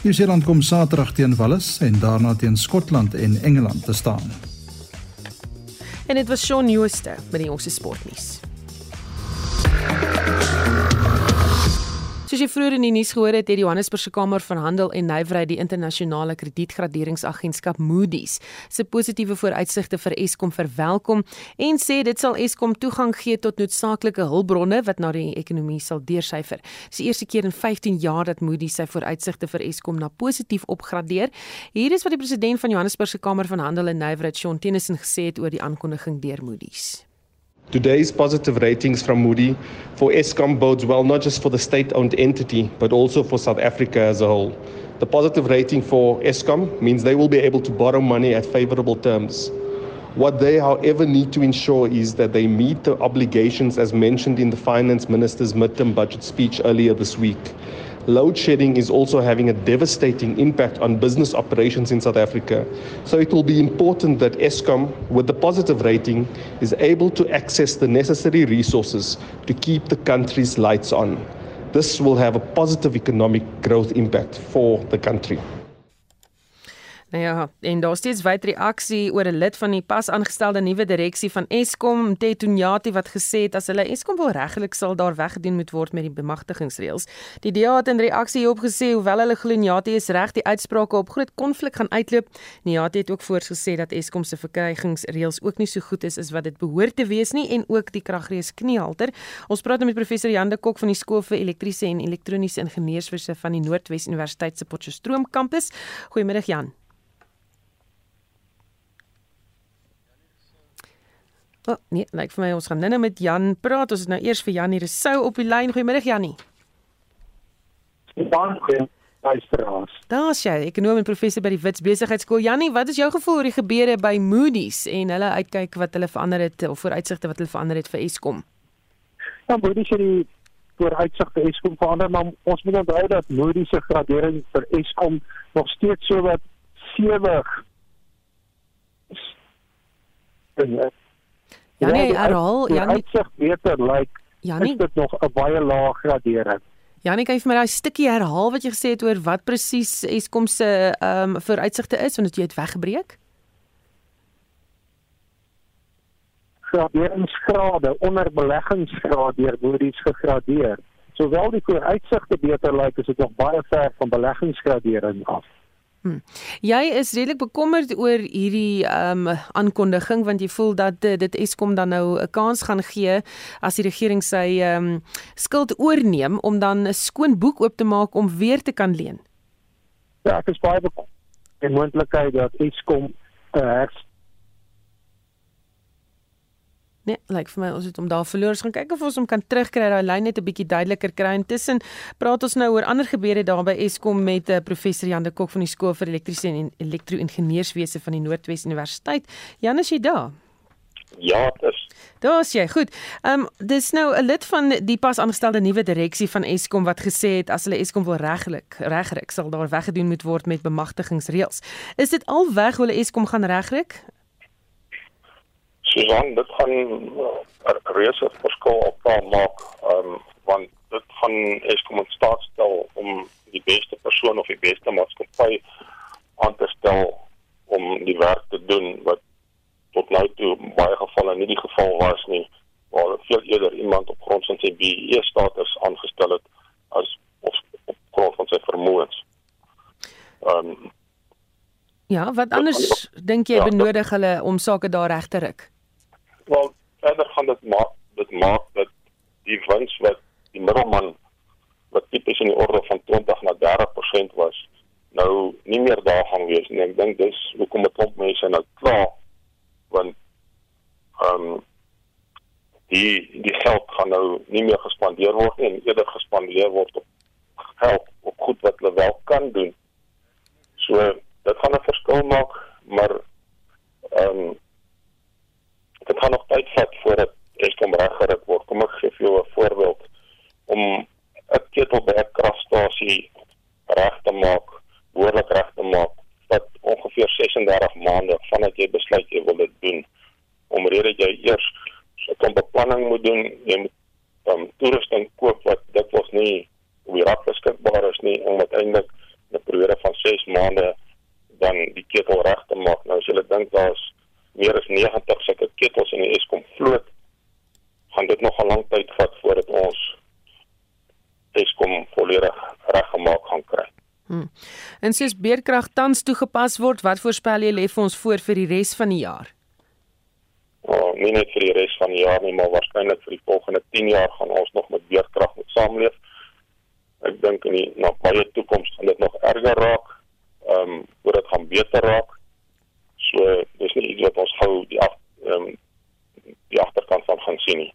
Nieu-Seeland kom Saterdag teen Wallis en daarna teen Skotland en Engeland te staan. En dit was Shaun Jooste met die jongste sportnuus. Soos jy vroeër in die nuus gehoor het, het die Johannesburgse Kamer van Handel en Nywerheid die internasionale kredietgraderingsagentskap Moody's se positiewe vooruitsigte vir Eskom verwelkom en sê dit sal Eskom toegang gee tot noodsaaklike hulpbronne wat na die ekonomie sal deursyfer. Dis die eerste keer in 15 jaar dat Moody's sy vooruitsigte vir Eskom na positief opgradeer. Hier is wat die president van Johannesburgse Kamer van Handel en Nywerheid, Shaun Tennyson, gesê het oor die aankondiging deur Moody's. Today's positive ratings from Moody for ESCOM bodes well not just for the state owned entity, but also for South Africa as a whole. The positive rating for ESCOM means they will be able to borrow money at favorable terms. What they, however, need to ensure is that they meet the obligations as mentioned in the Finance Minister's midterm budget speech earlier this week. Load shedding is also having a devastating impact on business operations in South Africa. So it will be important that ESCOM, with the positive rating, is able to access the necessary resources to keep the country's lights on. This will have a positive economic growth impact for the country. Nou ja, en daar steeds wyd reaksie oor 'n lid van die pas aangestelde nuwe direksie van Eskom, Tetunyati wat gesê het as hulle Eskom wil regtelik sal daar weggedoen moet word met die bemagtigingsreëls. Die DA het in reaksie hierop gesê hoewel hulle glo Nyati is reg die uitsprake op groot konflik gaan uitloop, Nyati het ook voorgesê dat Eskom se verkrygingsreëls ook nie so goed is as wat dit behoort te wees nie en ook die kragrees kniehalter. Ons praat nou met professor Jan de Kok van die skool vir elektriese en elektroniese ingenieurswese van die Noordwes Universiteit se Potchefstroom kampus. Goeiemiddag Jan. Oh, nee, lyk like vir my ons gaan nou met Jan praat. Ons is nou eers vir Jan hier sou op die lyn. Goeiemiddag Jannie. Goeiemiddag. Daar's jy, ekonom en professor by die Wits Besigheidsskool. Jannie, wat is jou gevoel oor die gebeure by Moody's en hulle uitkyk wat hulle verander het of vooruitsigte wat hulle verander het vir Eskom? Ja, Moody's het die vooruitsigte Eskom verander, maar ons moet onthou dat Moody's se gradering vir Eskom nog steeds so wat 7 is. Ja nee, herhaal, ja. Dit sê beter lyk like, ja nee. Is dit nog 'n baie lae gradering? Ja nee, kan jy vir my daai stukkie herhaal wat jy gesê het oor wat presies Eskom se ehm um, vooruitsigte is want jy het weggebreek? Graderingsgrade onder beleggingsgraad deur Moody's gegradeer. Sowel die vooruitsigte beter lyk like, as dit nog baie ver van beleggingsgradering af. Hmm. Jy is redelik bekommerd oor hierdie ehm um, aankondiging want jy voel dat uh, dit Eskom dan nou 'n kans gaan gee as die regering sy ehm um, skuld oorneem om dan 'n skoon boek oop te maak om weer te kan leen. Ja, ek is baie bekommerd die moontlikheid dat Eskom 'n uh, Nee, like vir my ons het hom daar verloor. Ons gaan kyk of ons hom kan terugkry. Daai lyn net 'n bietjie duideliker kry. Intussen praat ons nou oor ander gebeure daar by Eskom met uh, professor Jan de Kok van die skool vir elektriese en elektro-ingenieurswese van die Noordwes Universiteit. Jan, is jy daar? Ja, dis. Daar's jy. Goed. Ehm um, dis nou 'n lid van die pas aangestelde nuwe direksie van Eskom wat gesê het as hulle Eskom wil reglik regryk sal daar weggedoen moet word met bemagtigingsreëls. Is dit al weg hoe hulle Eskom gaan regryk? Susan, dit gaan 'n uh, reuse verskil op daar maak, um, want dit gaan Eskom in staat stel om die beste persoon of die beste maatskappy aan te stel om die werk te doen wat tot nou toe baie gevalle nie die geval was nie, waar veel eerder iemand op grond van sy BE status aangestel het as of op grond van sy vermoëns. Ehm um, Ja, wat anders dink jy ja, benodig hulle om sake daar reg te ruk? Wel verder gaan dit maak dit maak dat die wins wat die middelman wat tipies in die orde van 20 na 30% was nou nie meer daar gaan wees nie ek dink dis hoekom dit op mense nou klaar want ehm um, die die geld gaan nou nie meer gespandeer word nie en eerder gespandeer word op geld op goed wat hulle wel kan doen. So dit gaan 'n verskil maak, maar ehm um, dit gaan nog tyd vat voordat Eskom reggerig word. Kom ek gee vir jou 'n voorbeeld om 'n ketelberg kragstasie reg te maak, behoorlik reg te maak, wat ongeveer 36 maande vandat jy besluit jy wil dit doen. Omrede jy eers so 'n beplanning moet doen, jy moet um, toerusting koop wat dit was nie die rad beskikbaar is nie om uiteindelik 'n periode van 6 maande dan die ketel reg te maak. Nou as jy dink daar's meer as 90 sulke ketels in die Eskom vloot, gaan dit nog 'n lang tyd vat voordat ons Eskom volledig reggemaak gaan kry. Hmm. En soos beerkrag tans toegepas word, wat voorspel jy lê vir ons voor vir die res van die jaar? Oh, nie net vir die res van die jaar nie, maar waarskynlik vir die volgende 10 jaar gaan ons nog met beerkrag moet saamleef. Ek dink in die nabye toekoms gaan dit nog erger raak. Ehm um, word dit gaan beter raak. So dis nie iets wat ons gou die af ehm um, die agterkant van gaan sien nie.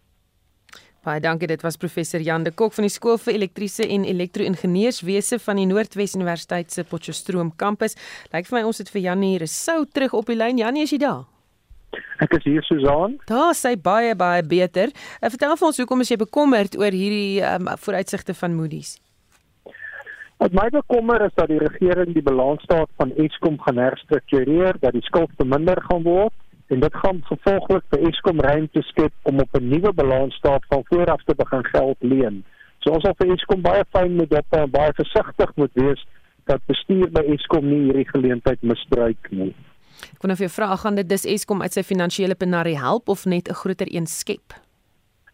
Baie dankie. Dit was professor Jan de Kok van die Skool vir Elektriese en Elektro-ingenieurswese van die Noordwes Universiteit se Potchefstroom kampus. Lyk vir my ons het vir Janie Resou terug op die lyn. Janie, is jy daar? Ek is hier Susan. Daar sê baie baie beter. Uh, vertel vir ons hoekom is jy bekommerd oor hierdie um, vooruitsigte van Moody's? Wat my bekommer is dat die regering die balansstaat van Eskom gaan herstruktureer, dat die skuld verminder gaan word en dit gaan gevolglik vir Eskom ruimte skep om op 'n nuwe balansstaat van vooraf te begin geld leen. So ons sal vir Eskom baie fyn moet dop en baie versigtig moet wees dat bestuur by Eskom nie hierdie geleentheid misbruik nie. Ek kon of jy vra gaan dit dis Eskom uit sy finansiële penarie help of net 'n groter een skep?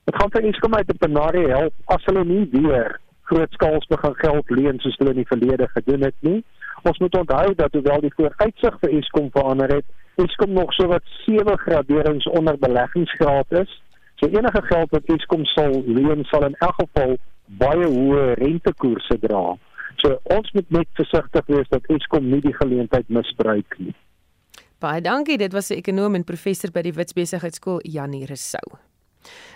Dit gaan vir Eskom uit 'n penarie help as hulle nie weer grootskaals begin geld leen soos hulle in die verlede gedoen het nie. Ons moet onthou dat hoewel die vooruitsig vir Eskom verander het, Eskom nog so wat sewe graderings onder beleggingsgraad is. So enige geld wat Eskom sal leen sal in elk geval baie hoë rentekoerse dra. So ons moet net versigtig wees dat Eskom nie die geleentheid misbruik nie. Baie dankie, dit was 'n ekonom en professor by die Wits Besigheidsskool Janie Resou.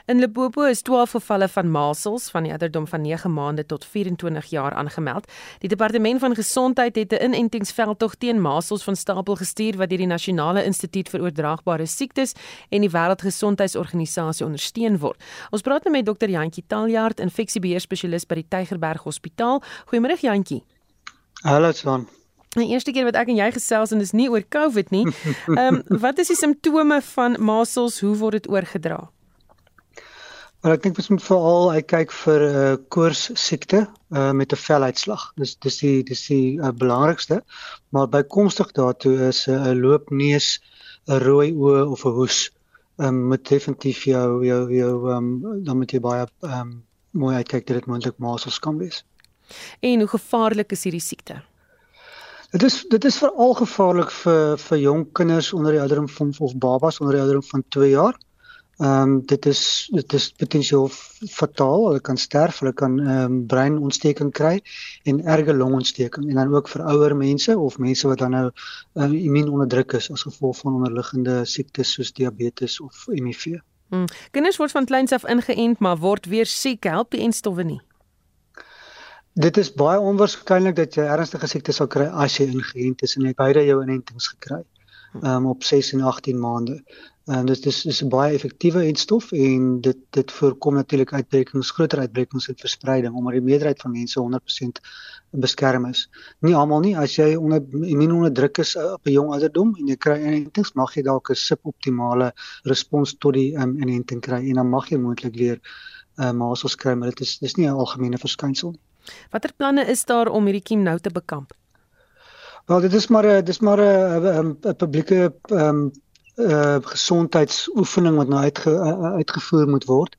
In Limpopo is 12 gevalle van masels van die ouderdom van 9 maande tot 24 jaar aangemeld. Die departement van gesondheid het 'n inentingsveldtog teen masels van stapel gestuur wat deur die Nasionale Instituut vir Oordraagbare Siektes en die Wêreldgesondheidsorganisasie ondersteun word. Ons praat nou met Dr. Jantjie Taljaard, infeksiebeheerspesialis by die Tygerberg Hospitaal. Goeiemôre Jantjie. Hallo Swan. Die eerste keer wat ek en jy gesels en dis nie oor COVID nie. (laughs) Ehm um, wat is die simptome van masels? Hoe word dit oorgedra? Maar ek dink ons moet veral uitkyk vir 'n uh, koors siekte uh, met 'n veluitslag. Dis dis die dis die uh, belangrikste. Maar bykomstig daartoe is 'n uh, loopneus, 'n rooi oë of 'n hoes. Ehm um, moet definitief jou jou jou ehm um, dan moet jy baie ehm um, mooi uitkyk dat dit moontlik masels kan wees. En hoe gevaarlik is hierdie siekte? Dit is dit is veral gevaarlik vir vir jong kinders onder die ouderdom van of babas onder die ouderdom van 2 jaar. Ehm um, dit is dit is potensieel fataal. Hulle kan sterf, hulle kan ehm um, breinontsteking kry en erge longontsteking en dan ook vir ouer mense of mense wat dan nou um, immuun onderdruk is as gevolg van onderliggende siektes soos diabetes of HIV. Hmm. Kinders word van kleins af ingeënt maar word weer siek. Help die enstowwe nie. Dit is baie onwaarskynlik dat jy ernstige siektes sal kry as jy ingeënt is en jy beide jou inentings gekry. Um, op 6 en 18 maande. En dit is is 'n baie effektiewe entstof en dit dit voorkom natuurlik uitbrekings, groter uitbrekings en verspreiding omdat die meerderheid van mense 100% beskerm is. Nie almal nie, as jy onder immuunonderdruk is uh, op 'n jong ouderdom en jy kry inentings, mag jy dalk 'n suboptimale respons tot die um, inenting kry en dan mag jy moontlik weer uh, masels kry, maar dit is dis nie 'n algemene verskynsel nie. Watter planne is daar om hierdie kiem nou te bekamp? Wel, dit is maar 'n dis maar 'n publieke um, uh gesondheidsoefening wat nou uitge, uh, uitgevoer moet word.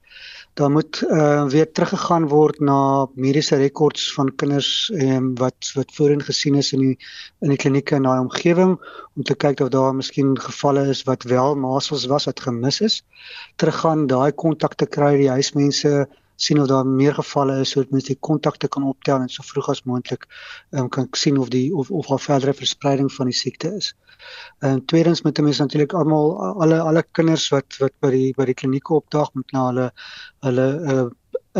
Daar moet uh weer teruggegaan word na mediese rekords van kinders um, wat wat voorheen gesien is in die in die klinieke in daai omgewing om te kyk of daar miskien gevalle is wat wel masels was wat gemis is. Teruggaan daai kontakte kry die huismense sien of daar meer gevalle is sodat mense die kontakte kan optel en so vroeg as moontlik um, kan sien of die of of daar verdere verspreiding van die siekte is. En tweedens moet mense natuurlik almal alle alle kinders wat wat by die by die klinieke opdaag moet na hulle hulle uh,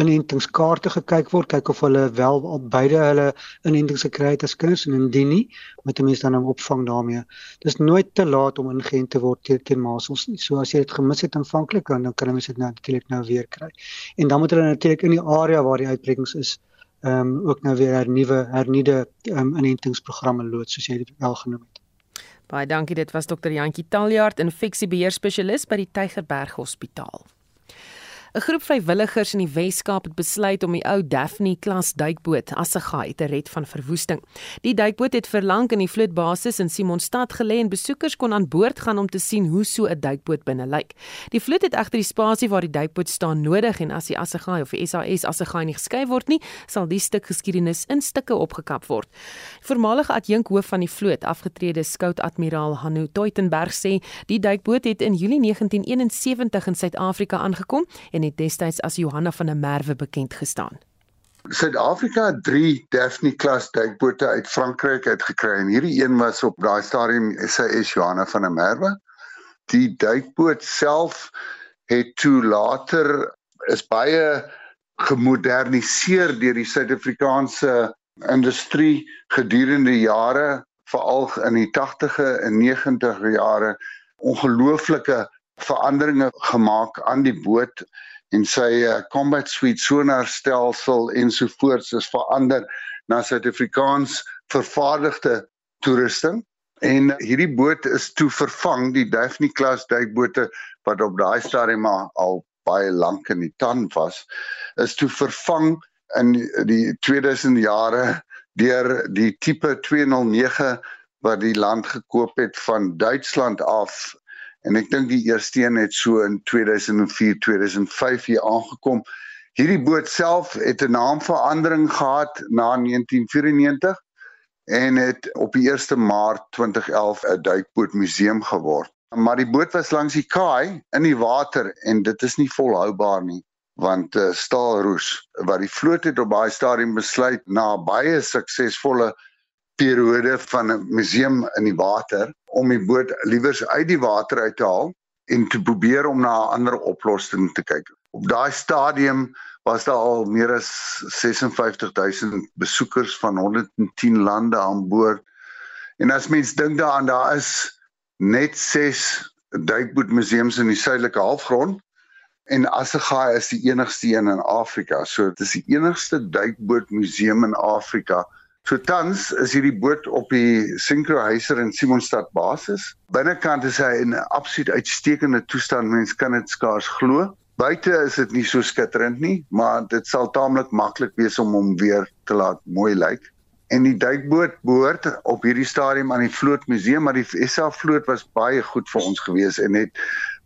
inentingskaarte gekyk word, kyk of hulle wel op beide hulle inentings gekry het as kinders en indien nie, moet 'n mens dan hom opvang daarmee. Dis nooit te laat om ingeënt te word teen teen masels nie. So as jy dit gemis het aanvanklik, dan kan 'n mens dit nou natuurlik nou weer kry. En dan moet hulle natuurlik in die area waar die uitbrekings is, ehm um, ook nou weer hernuwe hernuide ehm um, inentingsprogramme loods soos jy dit wel genoem het. Baie dankie, dit was dokter Jantjie Taljaard, infeksiebeheer spesialist by die Tygerberg Hospitaal. 'n Groep vrywilligers in die Wes-Kaap het besluit om die ou Daphne klas duikboot Assegaai te red van verwoesting. Die duikboot het verlang in die vlootbasis in Simonstad gelê en besoekers kon aan boord gaan om te sien hoe so 'n duikboot binne lyk. Die vloot het egter die spasie waar die duikboot staan nodig en as die Assegaai of SAS Assegaai nie geskuif word nie, sal die stuk geskiedenis in stukke opgekap word. Die voormalige adjunkhoof van die vloot, afgetrede skout-admiraal Hannu Teutenberg sê, die duikboot het in Julie 1971 in Suid-Afrika aangekom en het destyds as Johanna van der Merwe bekend gestaan. Suid-Afrika het 3 Daphne klas duikbote uit Frankryk uitgekry en hierdie een was op daai stadium SAS Johanna van der Merwe. Die duikboot self het toe later is baie gemoderniseer deur die Suid-Afrikaanse industrie gedurende jare veral in die 80e en 90e jare ongelooflike veranderinge gemaak aan die boot en sy uh, combat suite sonar stelsel ensovoorts is verander na Suid-Afrikaans vervaardigde toerusting. En hierdie boot is toe vervang die Daphne klas duikbote wat op daai stadium al baie lank in die tand was is toe vervang in die 2000 jare deur die tipe 209 wat die land gekoop het van Duitsland af en ek dink die eerste een het so in 2004 2005 hier aangekom. Hierdie boot self het 'n naamverandering gehad na 1994 en het op die 1 Maart 2011 'n duikboot museum geword. Maar die boot was langs die kaai in die water en dit is nie volhoubaar nie want uh, staalroes wat die vloot het op baie stadium besluit na baie suksesvolle periode van 'n museum in die water om die boot liewers uit die water uit te haal en te probeer om na 'n ander oplossing te kyk. Op daai stadium was daar al meer as 56000 besoekers van 110 lande aan boord. En as mens dink daaraan daar is net 6 duikbootmuseums in die suidelike halfrond en Assegaai is die enigste een in Afrika. So dit is die enigste duikbootmuseum in Afrika So tans is hierdie boot op die Synchro Heiser in Simonstad basis. Binnekant is hy in 'n absoluut uitstekende toestand. Mens kan dit skaars glo. Buite is dit nie so skitterend nie, maar dit sal taamlik maklik wees om hom weer te laat mooi lyk. En die duikboot behoort op hierdie stadium aan die vlootmuseum, maar die SA vloot was baie goed vir ons gewees en het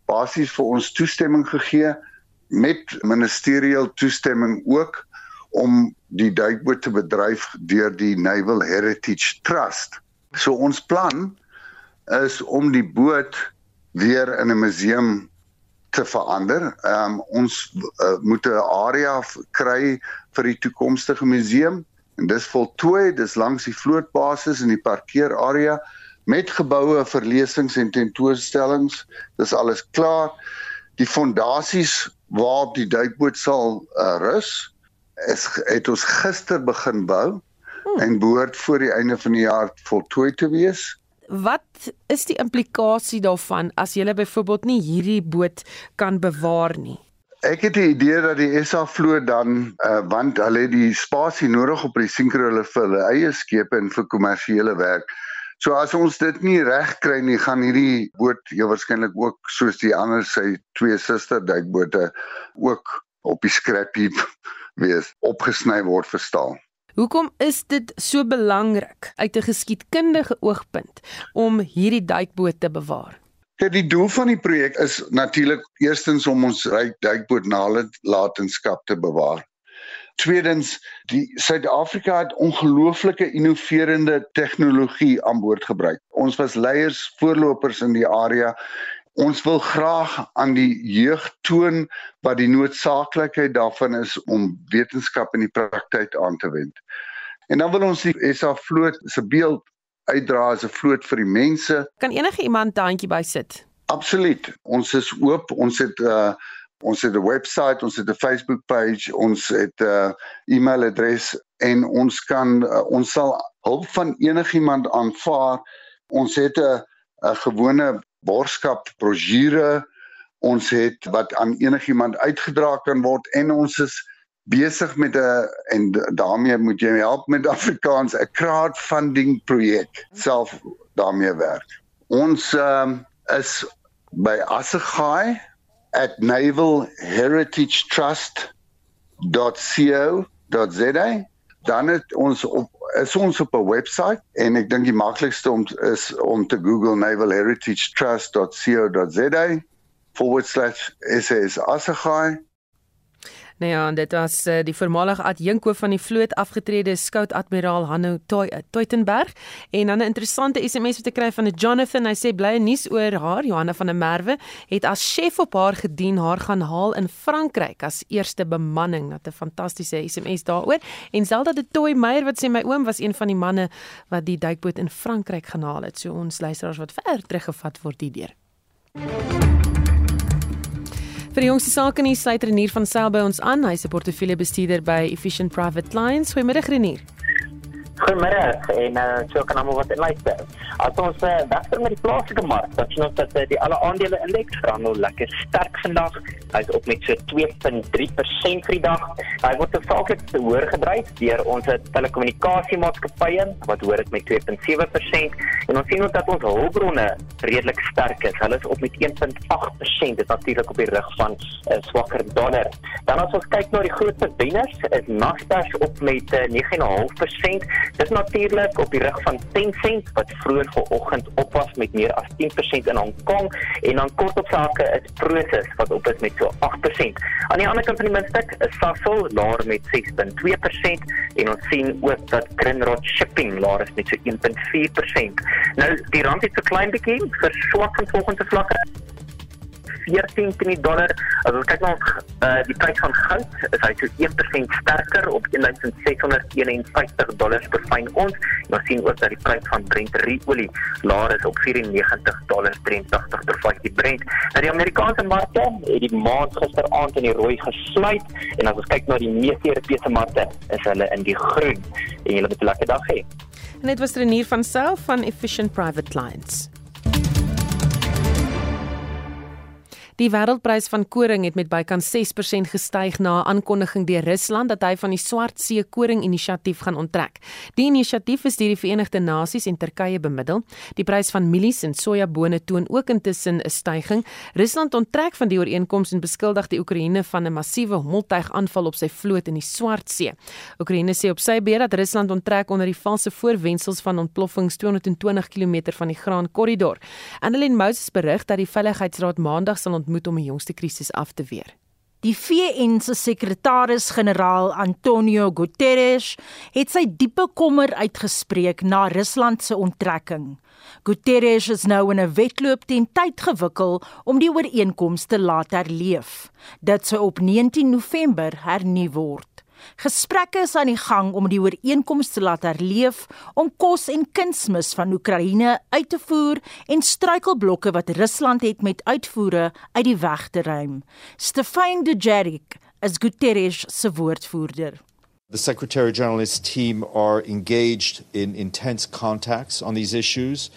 basies vir ons toestemming gegee met ministerieel toestemming ook om die duikboot te bedryf deur die Naval Heritage Trust. So ons plan is om die boot weer in 'n museum te verander. Ehm um, ons uh, moet 'n area kry vir die toekomstige museum en dis voltooi, dis langs die vlootbasis in die parkeerarea met geboue vir lesings en tentoonstellings. Dis alles klaar. Die fondasies waarop die duikboot sal uh, rus is het ons gister begin bou hmm. en behoort voor die einde van die jaar voltooi te wees. Wat is die implikasie daarvan as jy byvoorbeeld nie hierdie boot kan bewaar nie? Ek het die idee dat die SA vloot dan uh, want hulle het die spasie nodig op die sinkro hulle vir hulle eie skepe en vir kommersiële werk. So as ons dit nie reg kry nie, gaan hierdie boot jou waarskynlik ook soos die ander sy twee suster duikbote ook op die scrap heap wees opgesny word vir staal. Hoekom is dit so belangrik uit 'n geskiedkundige oogpunt om hierdie duikboot te bewaar? Ja, die doel van die projek is natuurlik eerstens om ons ryk duikboot nalatenskap te bewaar. Tweedens, die Suid-Afrika het ongelooflike innoverende tegnologie aan boord gebruik. Ons was leiers, voorlopers in die area Ons wil graag aan die jeug toon wat die noodsaaklikheid daarvan is om wetenskap in die praktyk aan te wend. En dan wil ons die SA vloot se beeld uitdra as 'n vloot vir die mense. Kan enige iemand 'n handjie by sit? Absoluut. Ons is oop. Ons het uh ons het 'n webwerf, ons het 'n Facebook page, ons het 'n uh, e-mailadres en ons kan uh, ons sal hulp van enigiemand aanvaar. Ons het 'n 'n gewone borskap brosjure. Ons het wat aan enigiemand uitgedra kan word en ons is besig met 'n en daarmee moet jy help met Afrikaans 'n crowdfunding projek self daarmee werk. Ons um, is by Assegaai at navalheritagetrust.co.za dan het ons op is ons op 'n webwerf en ek dink die maklikste om is om te Google navalheritagetrust.co.za forward slash ss assegaai Nou ja, dit was uh, die voormalige adjunkhoof van die vloot afgetrede skout admiraal Hanno Teutenberg en dan 'n interessante SMS wat ek kry van 'n Jonathan. Hy sê blye nuus oor haar Johanna van der Merwe het as chef op haar gedien haar gaan haal in Frankryk as eerste bemanning. Wat 'n fantastiese SMS daaroor. En Zelda de Toy Meyer wat sê my oom was een van die manne wat die duikboot in Frankryk gaan haal het. So ons luisteraars wat ver teruggevat word hierdeur. Vir die jongste sake nuus sluit Renier van Sail by ons aan. Hy is 'n portefeuljebestuurder by Efficient Private Clients. Goeiemiddag Renier. Goeiemiddag en uh, so kan almal wat luister. As ons uh, wegster met die plaaslike mark, dan sien ons dat uh, die alle aandele indeks verhandel lekker sterk vandag. Hy is op met so 2.3% vir die dag. Hy word tesaaklik te hoër gedryf deur ons telekommunikasiemaatskappye wat hoor dit met 2.7% en ons sien ook dat ons hulpbronne redelik sterk is. Hulle is op met 1.8%. Dit natuurlik op die rug van 'n uh, swakker dollar. Dan as ons kyk na die grootste wenners, is Naspers op met uh, 9.5%. Dit natuurlik op die rug van Tencent wat vroeër vanoggend op was met meer as 10% in Hong Kong en dan kort op sake is Prosus wat op is met so 8%. Aan die ander kant van die muntstuk is Sasol laer met 6.2% en ons sien ook dat Grindrod Shipping laer is met so 1.4%. Nou die rand het so klein bietjie verswak van volgende vlakke 14 teen die dollar. As ons kyk na uh, die prys van goud, is hy so 1% sterker op 1651 dollars per fyn ons. Ons sien ook dat die prys van Brent olie laer is op 94 dollars 83 per vat die Brent. Nou die Amerikaanse markte het die maand gisteraand in die rooi gesluit en as ons kyk na die meeste Europese markte, is hulle in die groen. En julle moet 'n lekker dag hê. En dit was Renier van Self van Efficient Private Clients. Die wêreldprys van koring het met bykans 6% gestyg na 'n aankondiging deur Rusland dat hy van die Swartsee Koring-inisiatief gaan onttrek. Die inisiatief is deur die Verenigde Nasies en Turkye bemiddel. Die prys van mielies en sojabone toon ook intussen 'n stygings. Rusland onttrek van die ooreenkoms en beskuldig die Oekraïne van 'n massiewe hommeltuigaanval op sy vloot in die Swartsee. Oekraïne sê op sy beurt dat Rusland onttrek onder die valse voorwendsels van ontploffings 220 km van die Graan Korridor. Annelien Moses berig dat die Veiligheidsraad Maandag sal om die jongste krisis af te weer. Die VN se sekretaris-generaal Antonio Guterres het sy diepe kommer uitgespreek na Rusland se onttrekking. Guterres is nou in 'n wedloop teen tyd gewikkel om die ooreenkoms te laat herleef. Dit sou op 19 November hernu word. Gesprekke is aan die gang om die ooreenkoms te laat herleef om kos en kunsmis van Oekraïne uit te voer en struikelblokke wat Rusland het met uitvoere uit die weg te ruim. Stefan Dujarric is Guterres se woordvoerder. The Secretary General's team are engaged in intense contacts on these issues.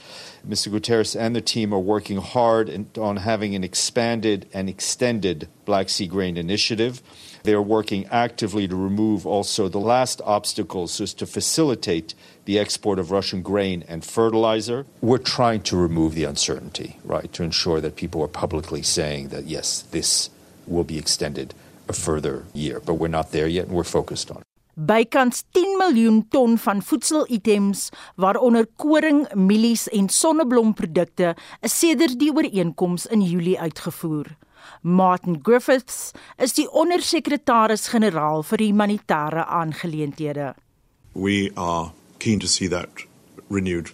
Mr. Guterres and the team are working hard on having an expanded and extended Black Sea Grain Initiative. They are working actively to remove also the last obstacles so as to facilitate the export of Russian grain and fertilizer. We're trying to remove the uncertainty, right, to ensure that people are publicly saying that, yes, this will be extended a further year. But we're not there yet and we're focused on it. Bykans 10 miljoen ton van voedselitems waaronder koring, mielies en sonneblomprodukte is sedert die ooreenkoms in Julie uitgevoer. Martin Griffiths is die ondersekretaris-generaal vir humanitêre aangeleenthede. We are keen to see that renewed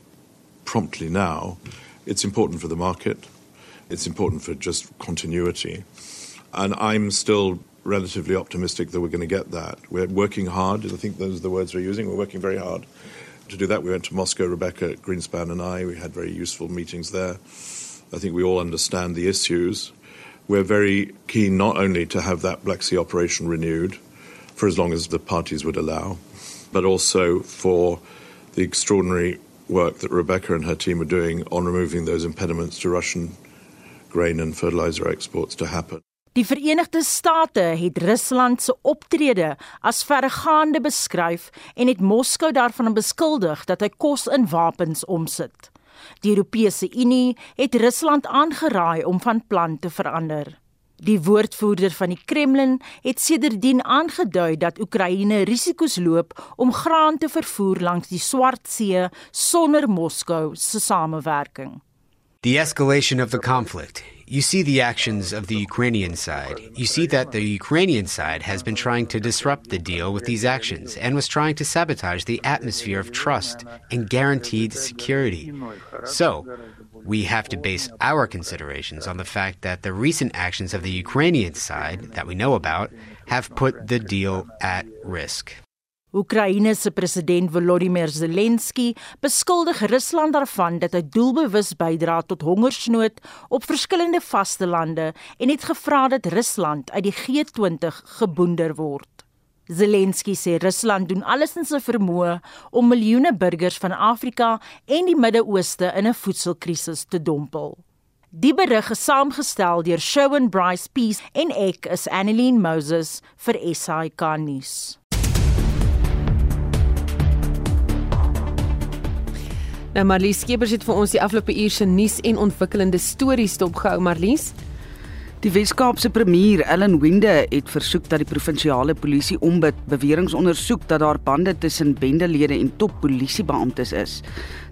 promptly now. It's important for the market. it's important for just continuity. And I'm still relatively optimistic that we're going to get that. We're working hard. I think those are the words we're using. We're working very hard to do that. We went to Moscow, Rebecca Greenspan and I. We had very useful meetings there. I think we all understand the issues. We're very keen not only to have that Black Sea operation renewed for as long as the parties would allow, but also for the extraordinary work that Rebecca and her team are doing on removing those impediments to Russian grain and fertilizer exports to happen. Die Verenigde State het Rusland se optrede as verregaande beskryf en het Moskou daarvan beskuldig dat hy kos in wapens omsit. Die Europese Unie het Rusland aangeraai om van plan te verander. Die woordvoerder van die Kremlin het sedertdien aangedui dat Oekraïne risiko's loop om graan te vervoer langs die Swart See sonder Moskou se samewerking. The escalation of the conflict you see the actions of the Ukrainian side. You see that the Ukrainian side has been trying to disrupt the deal with these actions and was trying to sabotage the atmosphere of trust and guaranteed security. So, we have to base our considerations on the fact that the recent actions of the Ukrainian side that we know about have put the deal at risk. Oekraïne se president Volodymyr Zelensky beskuldig Rusland daarvan dat hy doelbewus bydra tot hongersnood op verskillende vastelande en het gevra dat Rusland uit die G20 geboender word. Zelensky sê Rusland doen alles in sy vermoë om miljoene burgers van Afrika en die Midde-Ooste in 'n voedselkrisis te dompel. Die berig is saamgestel deur Shawn Bryce Peace en ek is Annelien Moses vir SAK nuus. Nou Marlies Skeepers het vir ons die afgelope uur se nuus en ontwikkelende stories dopgehou Marlies. Die Wes-Kaapse premier, Ellen Winde, het versoek dat die provinsiale polisie ombud beweringe ondersoek dat daar bande tussen bendelede en top polisiebeamptes is.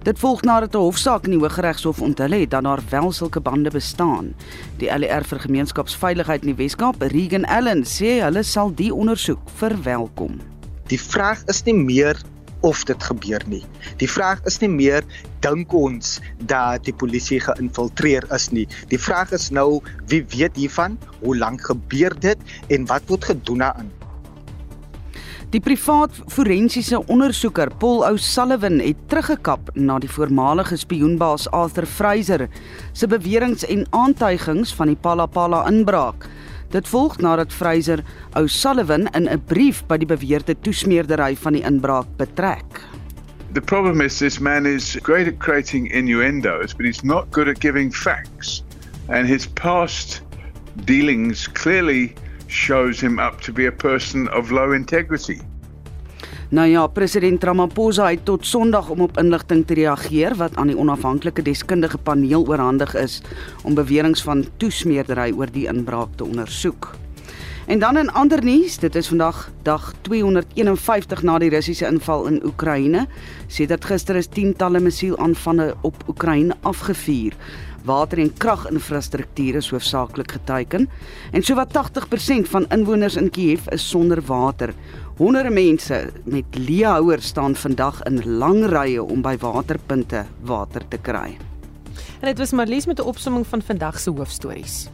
Dit volg nadat 'n hofsaak in die Hooggeregshof onthul het dat daar wel sulke bande bestaan. Die LER vir gemeenskapsveiligheid in die Wes-Kaap, Regan Allen, sê hulle sal die ondersoek verwelkom. Die vraag is nie meer of dit gebeur nie. Die vraag is nie meer dink ons dat die polisie geïnfiltreer is nie. Die vraag is nou wie weet hiervan, hoe lank gebeur dit en wat word gedoen daaraan? Die privaat forensiese ondersoeker Paul O'Sullivan het teruggekap na die voormalige spioenbaas Arthur Fraser se beweringe en aantuigings van die Palapala inbraak. Dit volg nadat Fraser O'Sullivan in 'n brief by die beweerde toesmeerdery van die inbraak betrek. The problem is this man is great at creating innuendos, but he's not good at giving facts. And his past dealings clearly shows him up to be a person of low integrity. Nou ja, president Ramaphosa het tot Sondag om op inligting te reageer wat aan die onafhanklike deskundige paneel oorhandig is om beweringe van toesmeerdery oor die inbraak te ondersoek. En dan in ander nuus, dit is vandag dag 251 na die Russiese inval in Oekraïne. Sedert gister is tientalle missielaanvalle op Oekraïne afgevuur. Water en kraginfrastruktuur is hoofsaaklik geteiken en sowat 80% van inwoners in Kiev is sonder water. Honderde mense met leehouers staan vandag in lang rye om by waterpunte water te kry. En dit was Marlies met 'n opsomming van vandag se hoofstories.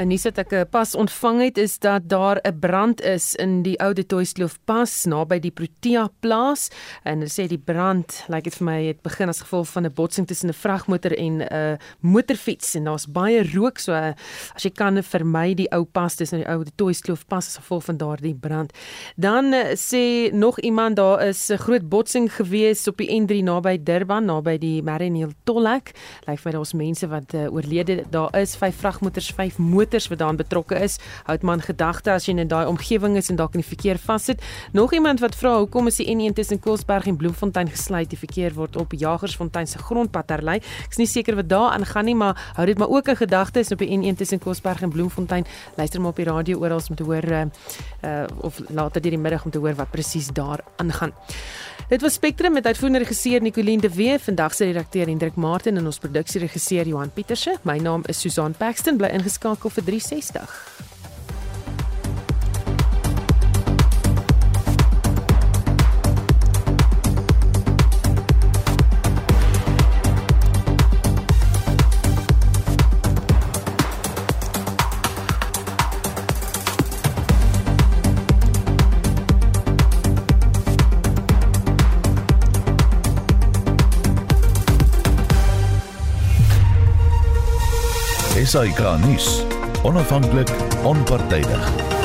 'n nuus wat ek eh, pas ontvang het is dat daar 'n brand is in die ou de Toyskloof pas naby die Protea plaas en hulle sê die brand lyk like dit vir my het begin as gevolg van 'n botsing tussen 'n vragmotor en 'n uh, motorfiets en daar's baie rook so uh, as jy kan vermy die ou pas tussen die ou de Toyskloof pas as gevolg van daardie brand. Dan uh, sê nog iemand daar is 'n groot botsing gewees op die N3 naby Durban naby die Mariniel Tollhek. Lyk like vir ons mense wat uh, oorlede daar is vyf vragmotors, vyf motors motors wat daarin betrokke is. Houd man gedagte as jy in daai omgewing is en dalk in die verkeer vassit. Nog iemand wat vra hoekom is die N1 tussen Koelsberg en Bloemfontein gesluit? Die verkeer word op Jagersfontein se grondpad herlei. Ek is nie seker wat daar aangaan nie, maar hou dit maar ook in gedagte op die N1 tussen Koelsberg en Bloemfontein. Luister maar op die radio oral om te hoor uh, uh of later deur die middag om te hoor wat presies daar aangaan. Dit was Spectrum met uitvoerende regisseur Nicoline de Wee, vandag se redakteur Hendrik Martin en ons produksieregisseur Johan Pieterse. My naam is Susan Paxton, bly ingeskakel vir 360. SAK nuus Onafhanklik, onpartydig.